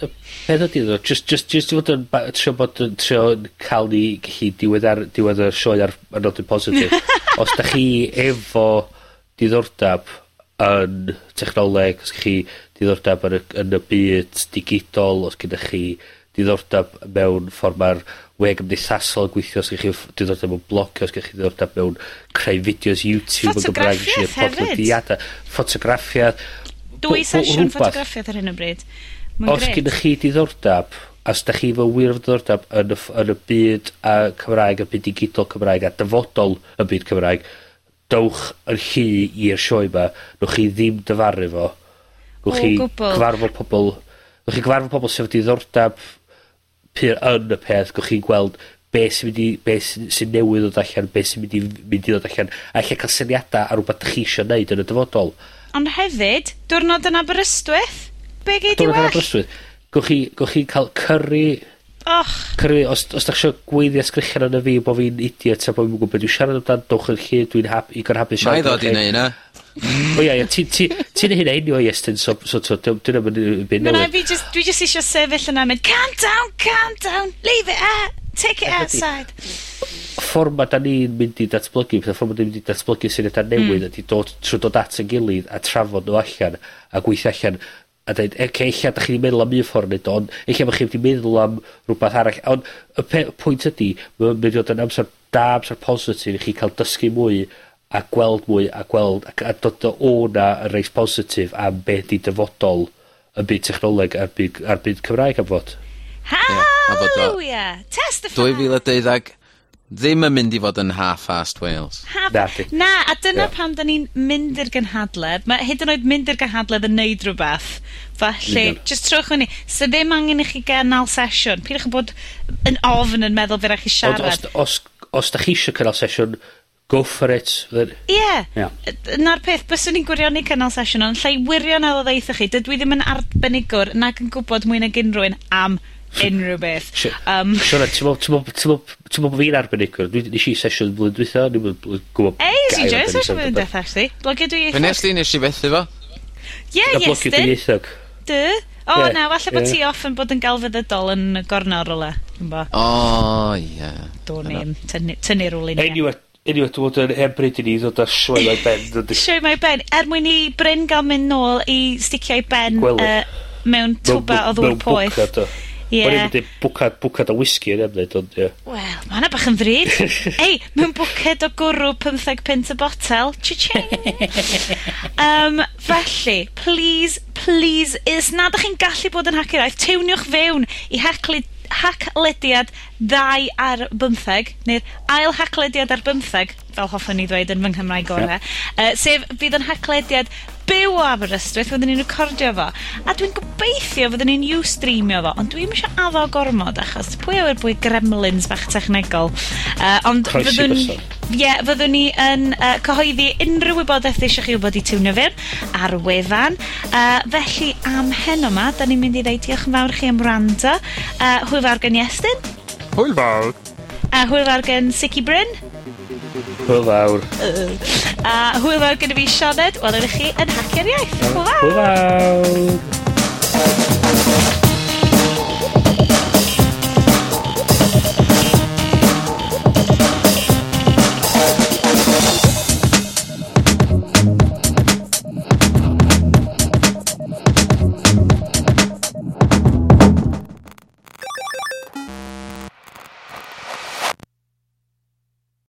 peth ydy ddo, just, just, just i fod yn trio bod yn trio cael ni gallu diwedd, ar, diwedd y sioe ar, ar nodyn positif. [LAUGHS] Os da chi efo diddordab yn technoleg, os chi diddordab yn y, yn y byd digidol, os gyda chi diddordab mewn ffordd mae'r we gymdeithasol yn gweithio, os ydych chi diddordeb mewn blocio, os ydych chi diddordeb mewn creu fideos YouTube yn Gymraeg, sy'n podlediadau, ffotograffiad. Dwy sesiwn ffotograffiad ar hyn o bryd. Os gyda chi diddordab, os da chi fo wir o diddordab yn y, yn y byd a Cymraeg, y byd digidol Cymraeg a dyfodol y byd Cymraeg, dowch yn chi i'r sioe 'ma. nwch chi ddim dyfaru fo. Newch chi... O gwbwl. ...cyfarfod pobol, chi cyfarfod pobl sy wedi diddordab pur yn y peth. Gewch chi'n gweld be' sy'n mynd i, be' sy'n sy newydd dod allan, be' sy'n mynd i mynd i ddod allan, a lle cael syniadau ar rhywbeth chi eisiau neud yn y dyfodol. Ond hefyd, diwrnod yn Aberystwyth, be' gei di well? Diwrnod yn Aberystwyth. gwch chi, gewch chi cael cyrru Och. Cyrwy, os, os da chi eisiau gweiddi asgrichian yna fi bo fi'n idiot a bo fi'n gwybod beth dwi'n siarad amdan, dowch yn lle dwi'n hap, i gorhabu siarad. Na i ddod i neud na. O ia, ia, ti'n ti, ti hynna anyway, Estyn, so, so, so dwi'n dyna yn byd newydd. Na, fi just, dwi just eisiau sefyll yna, mynd, calm down, calm down, leave it out, take it outside. Ffordd da ni'n mynd i datblygu, pethau ffordd da ni'n mynd i datblygu syniadau newydd mm. ydy dod trwy dod at y gilydd a trafod nhw allan a gweithio allan a deud oce eich da chi wedi meddwl am un ffordd o neud o ond eich bo' chi 'di meddwl am rhywbeth arall ond y pe- pwynt ydy, mae'n mynd i fod yn amser da amser positif i chi cael dysgu mwy a gweld mwy a gweld a, a dod o o'na yn reis positif am beth 'di dyfodol y byd technoleg a'r byd a'r byd Cymraeg am fod. Haleluia. Testify. Dwy fil a deuddeg ddim yn mynd i fod yn half-assed Wales. Half na, na, a dyna yeah. pam da ni'n mynd i'r gynhadledd. Mae hyd yn oed mynd i'r gynhadledd yn neud rhywbeth. Felly, mm. just trwch hynny. So ddim angen i chi gynnal sesiwn. Pidwch yn bod yn ofn yn meddwl fe chi siarad. Ond os, os, os da chi eisiau cynnal sesiwn, go for it. Ie. Yeah. yeah. Na'r peth, byswn ni'n gwirion i cynnal sesiwn, ond lle wirioneddol ddeitha chi, dydw i ddim yn arbenigwr nag yn gwybod mwy nag unrhyw un am unrhyw beth. Um, Siwrna, ti'n meddwl, ti'n meddwl fi'n arbenigwr? Dwi Nes i sesiwn blwyddyn dwytha, ni'n meddwl gwybod... Ei, nes i joes sesiwn blwyddyn dwytha, actually. Blogio dwi eithog. Fe nes di nes i fethu fo? Ie, yes, Blogio dwi eithog. Dy? O, yeah, na, falle bod ti off yn bod yn galfeddydol yn gornel rola. O, ie. Dwi'n ni'n tynnu rôl i ni. Anyway, Anyway, dwi'n bod yn hebrid i ni ddod â sioi mae ben. [LAUGHS] Sioi mae ben. Er mwyn i Bryn gael mynd nôl i sticiau ben uh, mewn twba o ddŵr poeth. Ie. Yeah. O'n i'n mynd bwcad, bwcad o whisky yn ymwneud, ond ie. Wel, mae hwnna bach yn ddrud. [LAUGHS] Ei, mewn bwced o gwrw 15 pint y botel. Chi-ching! um, [LAUGHS] felly, please, please, is nad ydych chi'n gallu bod yn haceraeth, tiwniwch fewn i haclu haclediad 2 ar 15, neu'r ail haclediad ar 15, fel hoffwn i ddweud yn fy Nghymraeg gorau, yeah. uh, sef bydd yn haglediad byw o Aberystwyth, fyddwn ni'n recordio fo. A dwi'n gobeithio fyddwn ni'n you-streamio fo, ond dwi'n eisiau addo gormod, achos pwy yw'r bwy gremlins bach technegol. Uh, ond Croesi fyddwn... Ie, yeah, fyddwn ni yn uh, cyhoeddi unrhyw wybodaeth eisiau chi wybod i tiwnio fyr ar wefan. Uh, felly am hen yma, da ni'n mynd i ddeud diolch yn fawr chi am rando. Uh, hwyl fawr gen Iestyn. Hwyl fawr. A hwyl fawr gen Sicky Bryn. Hwyl fawr. A hwyl fawr gyda fi Sioned, welwn i chi yn Hacio'r Iaith. Hwyl fawr. Hwyl fawr.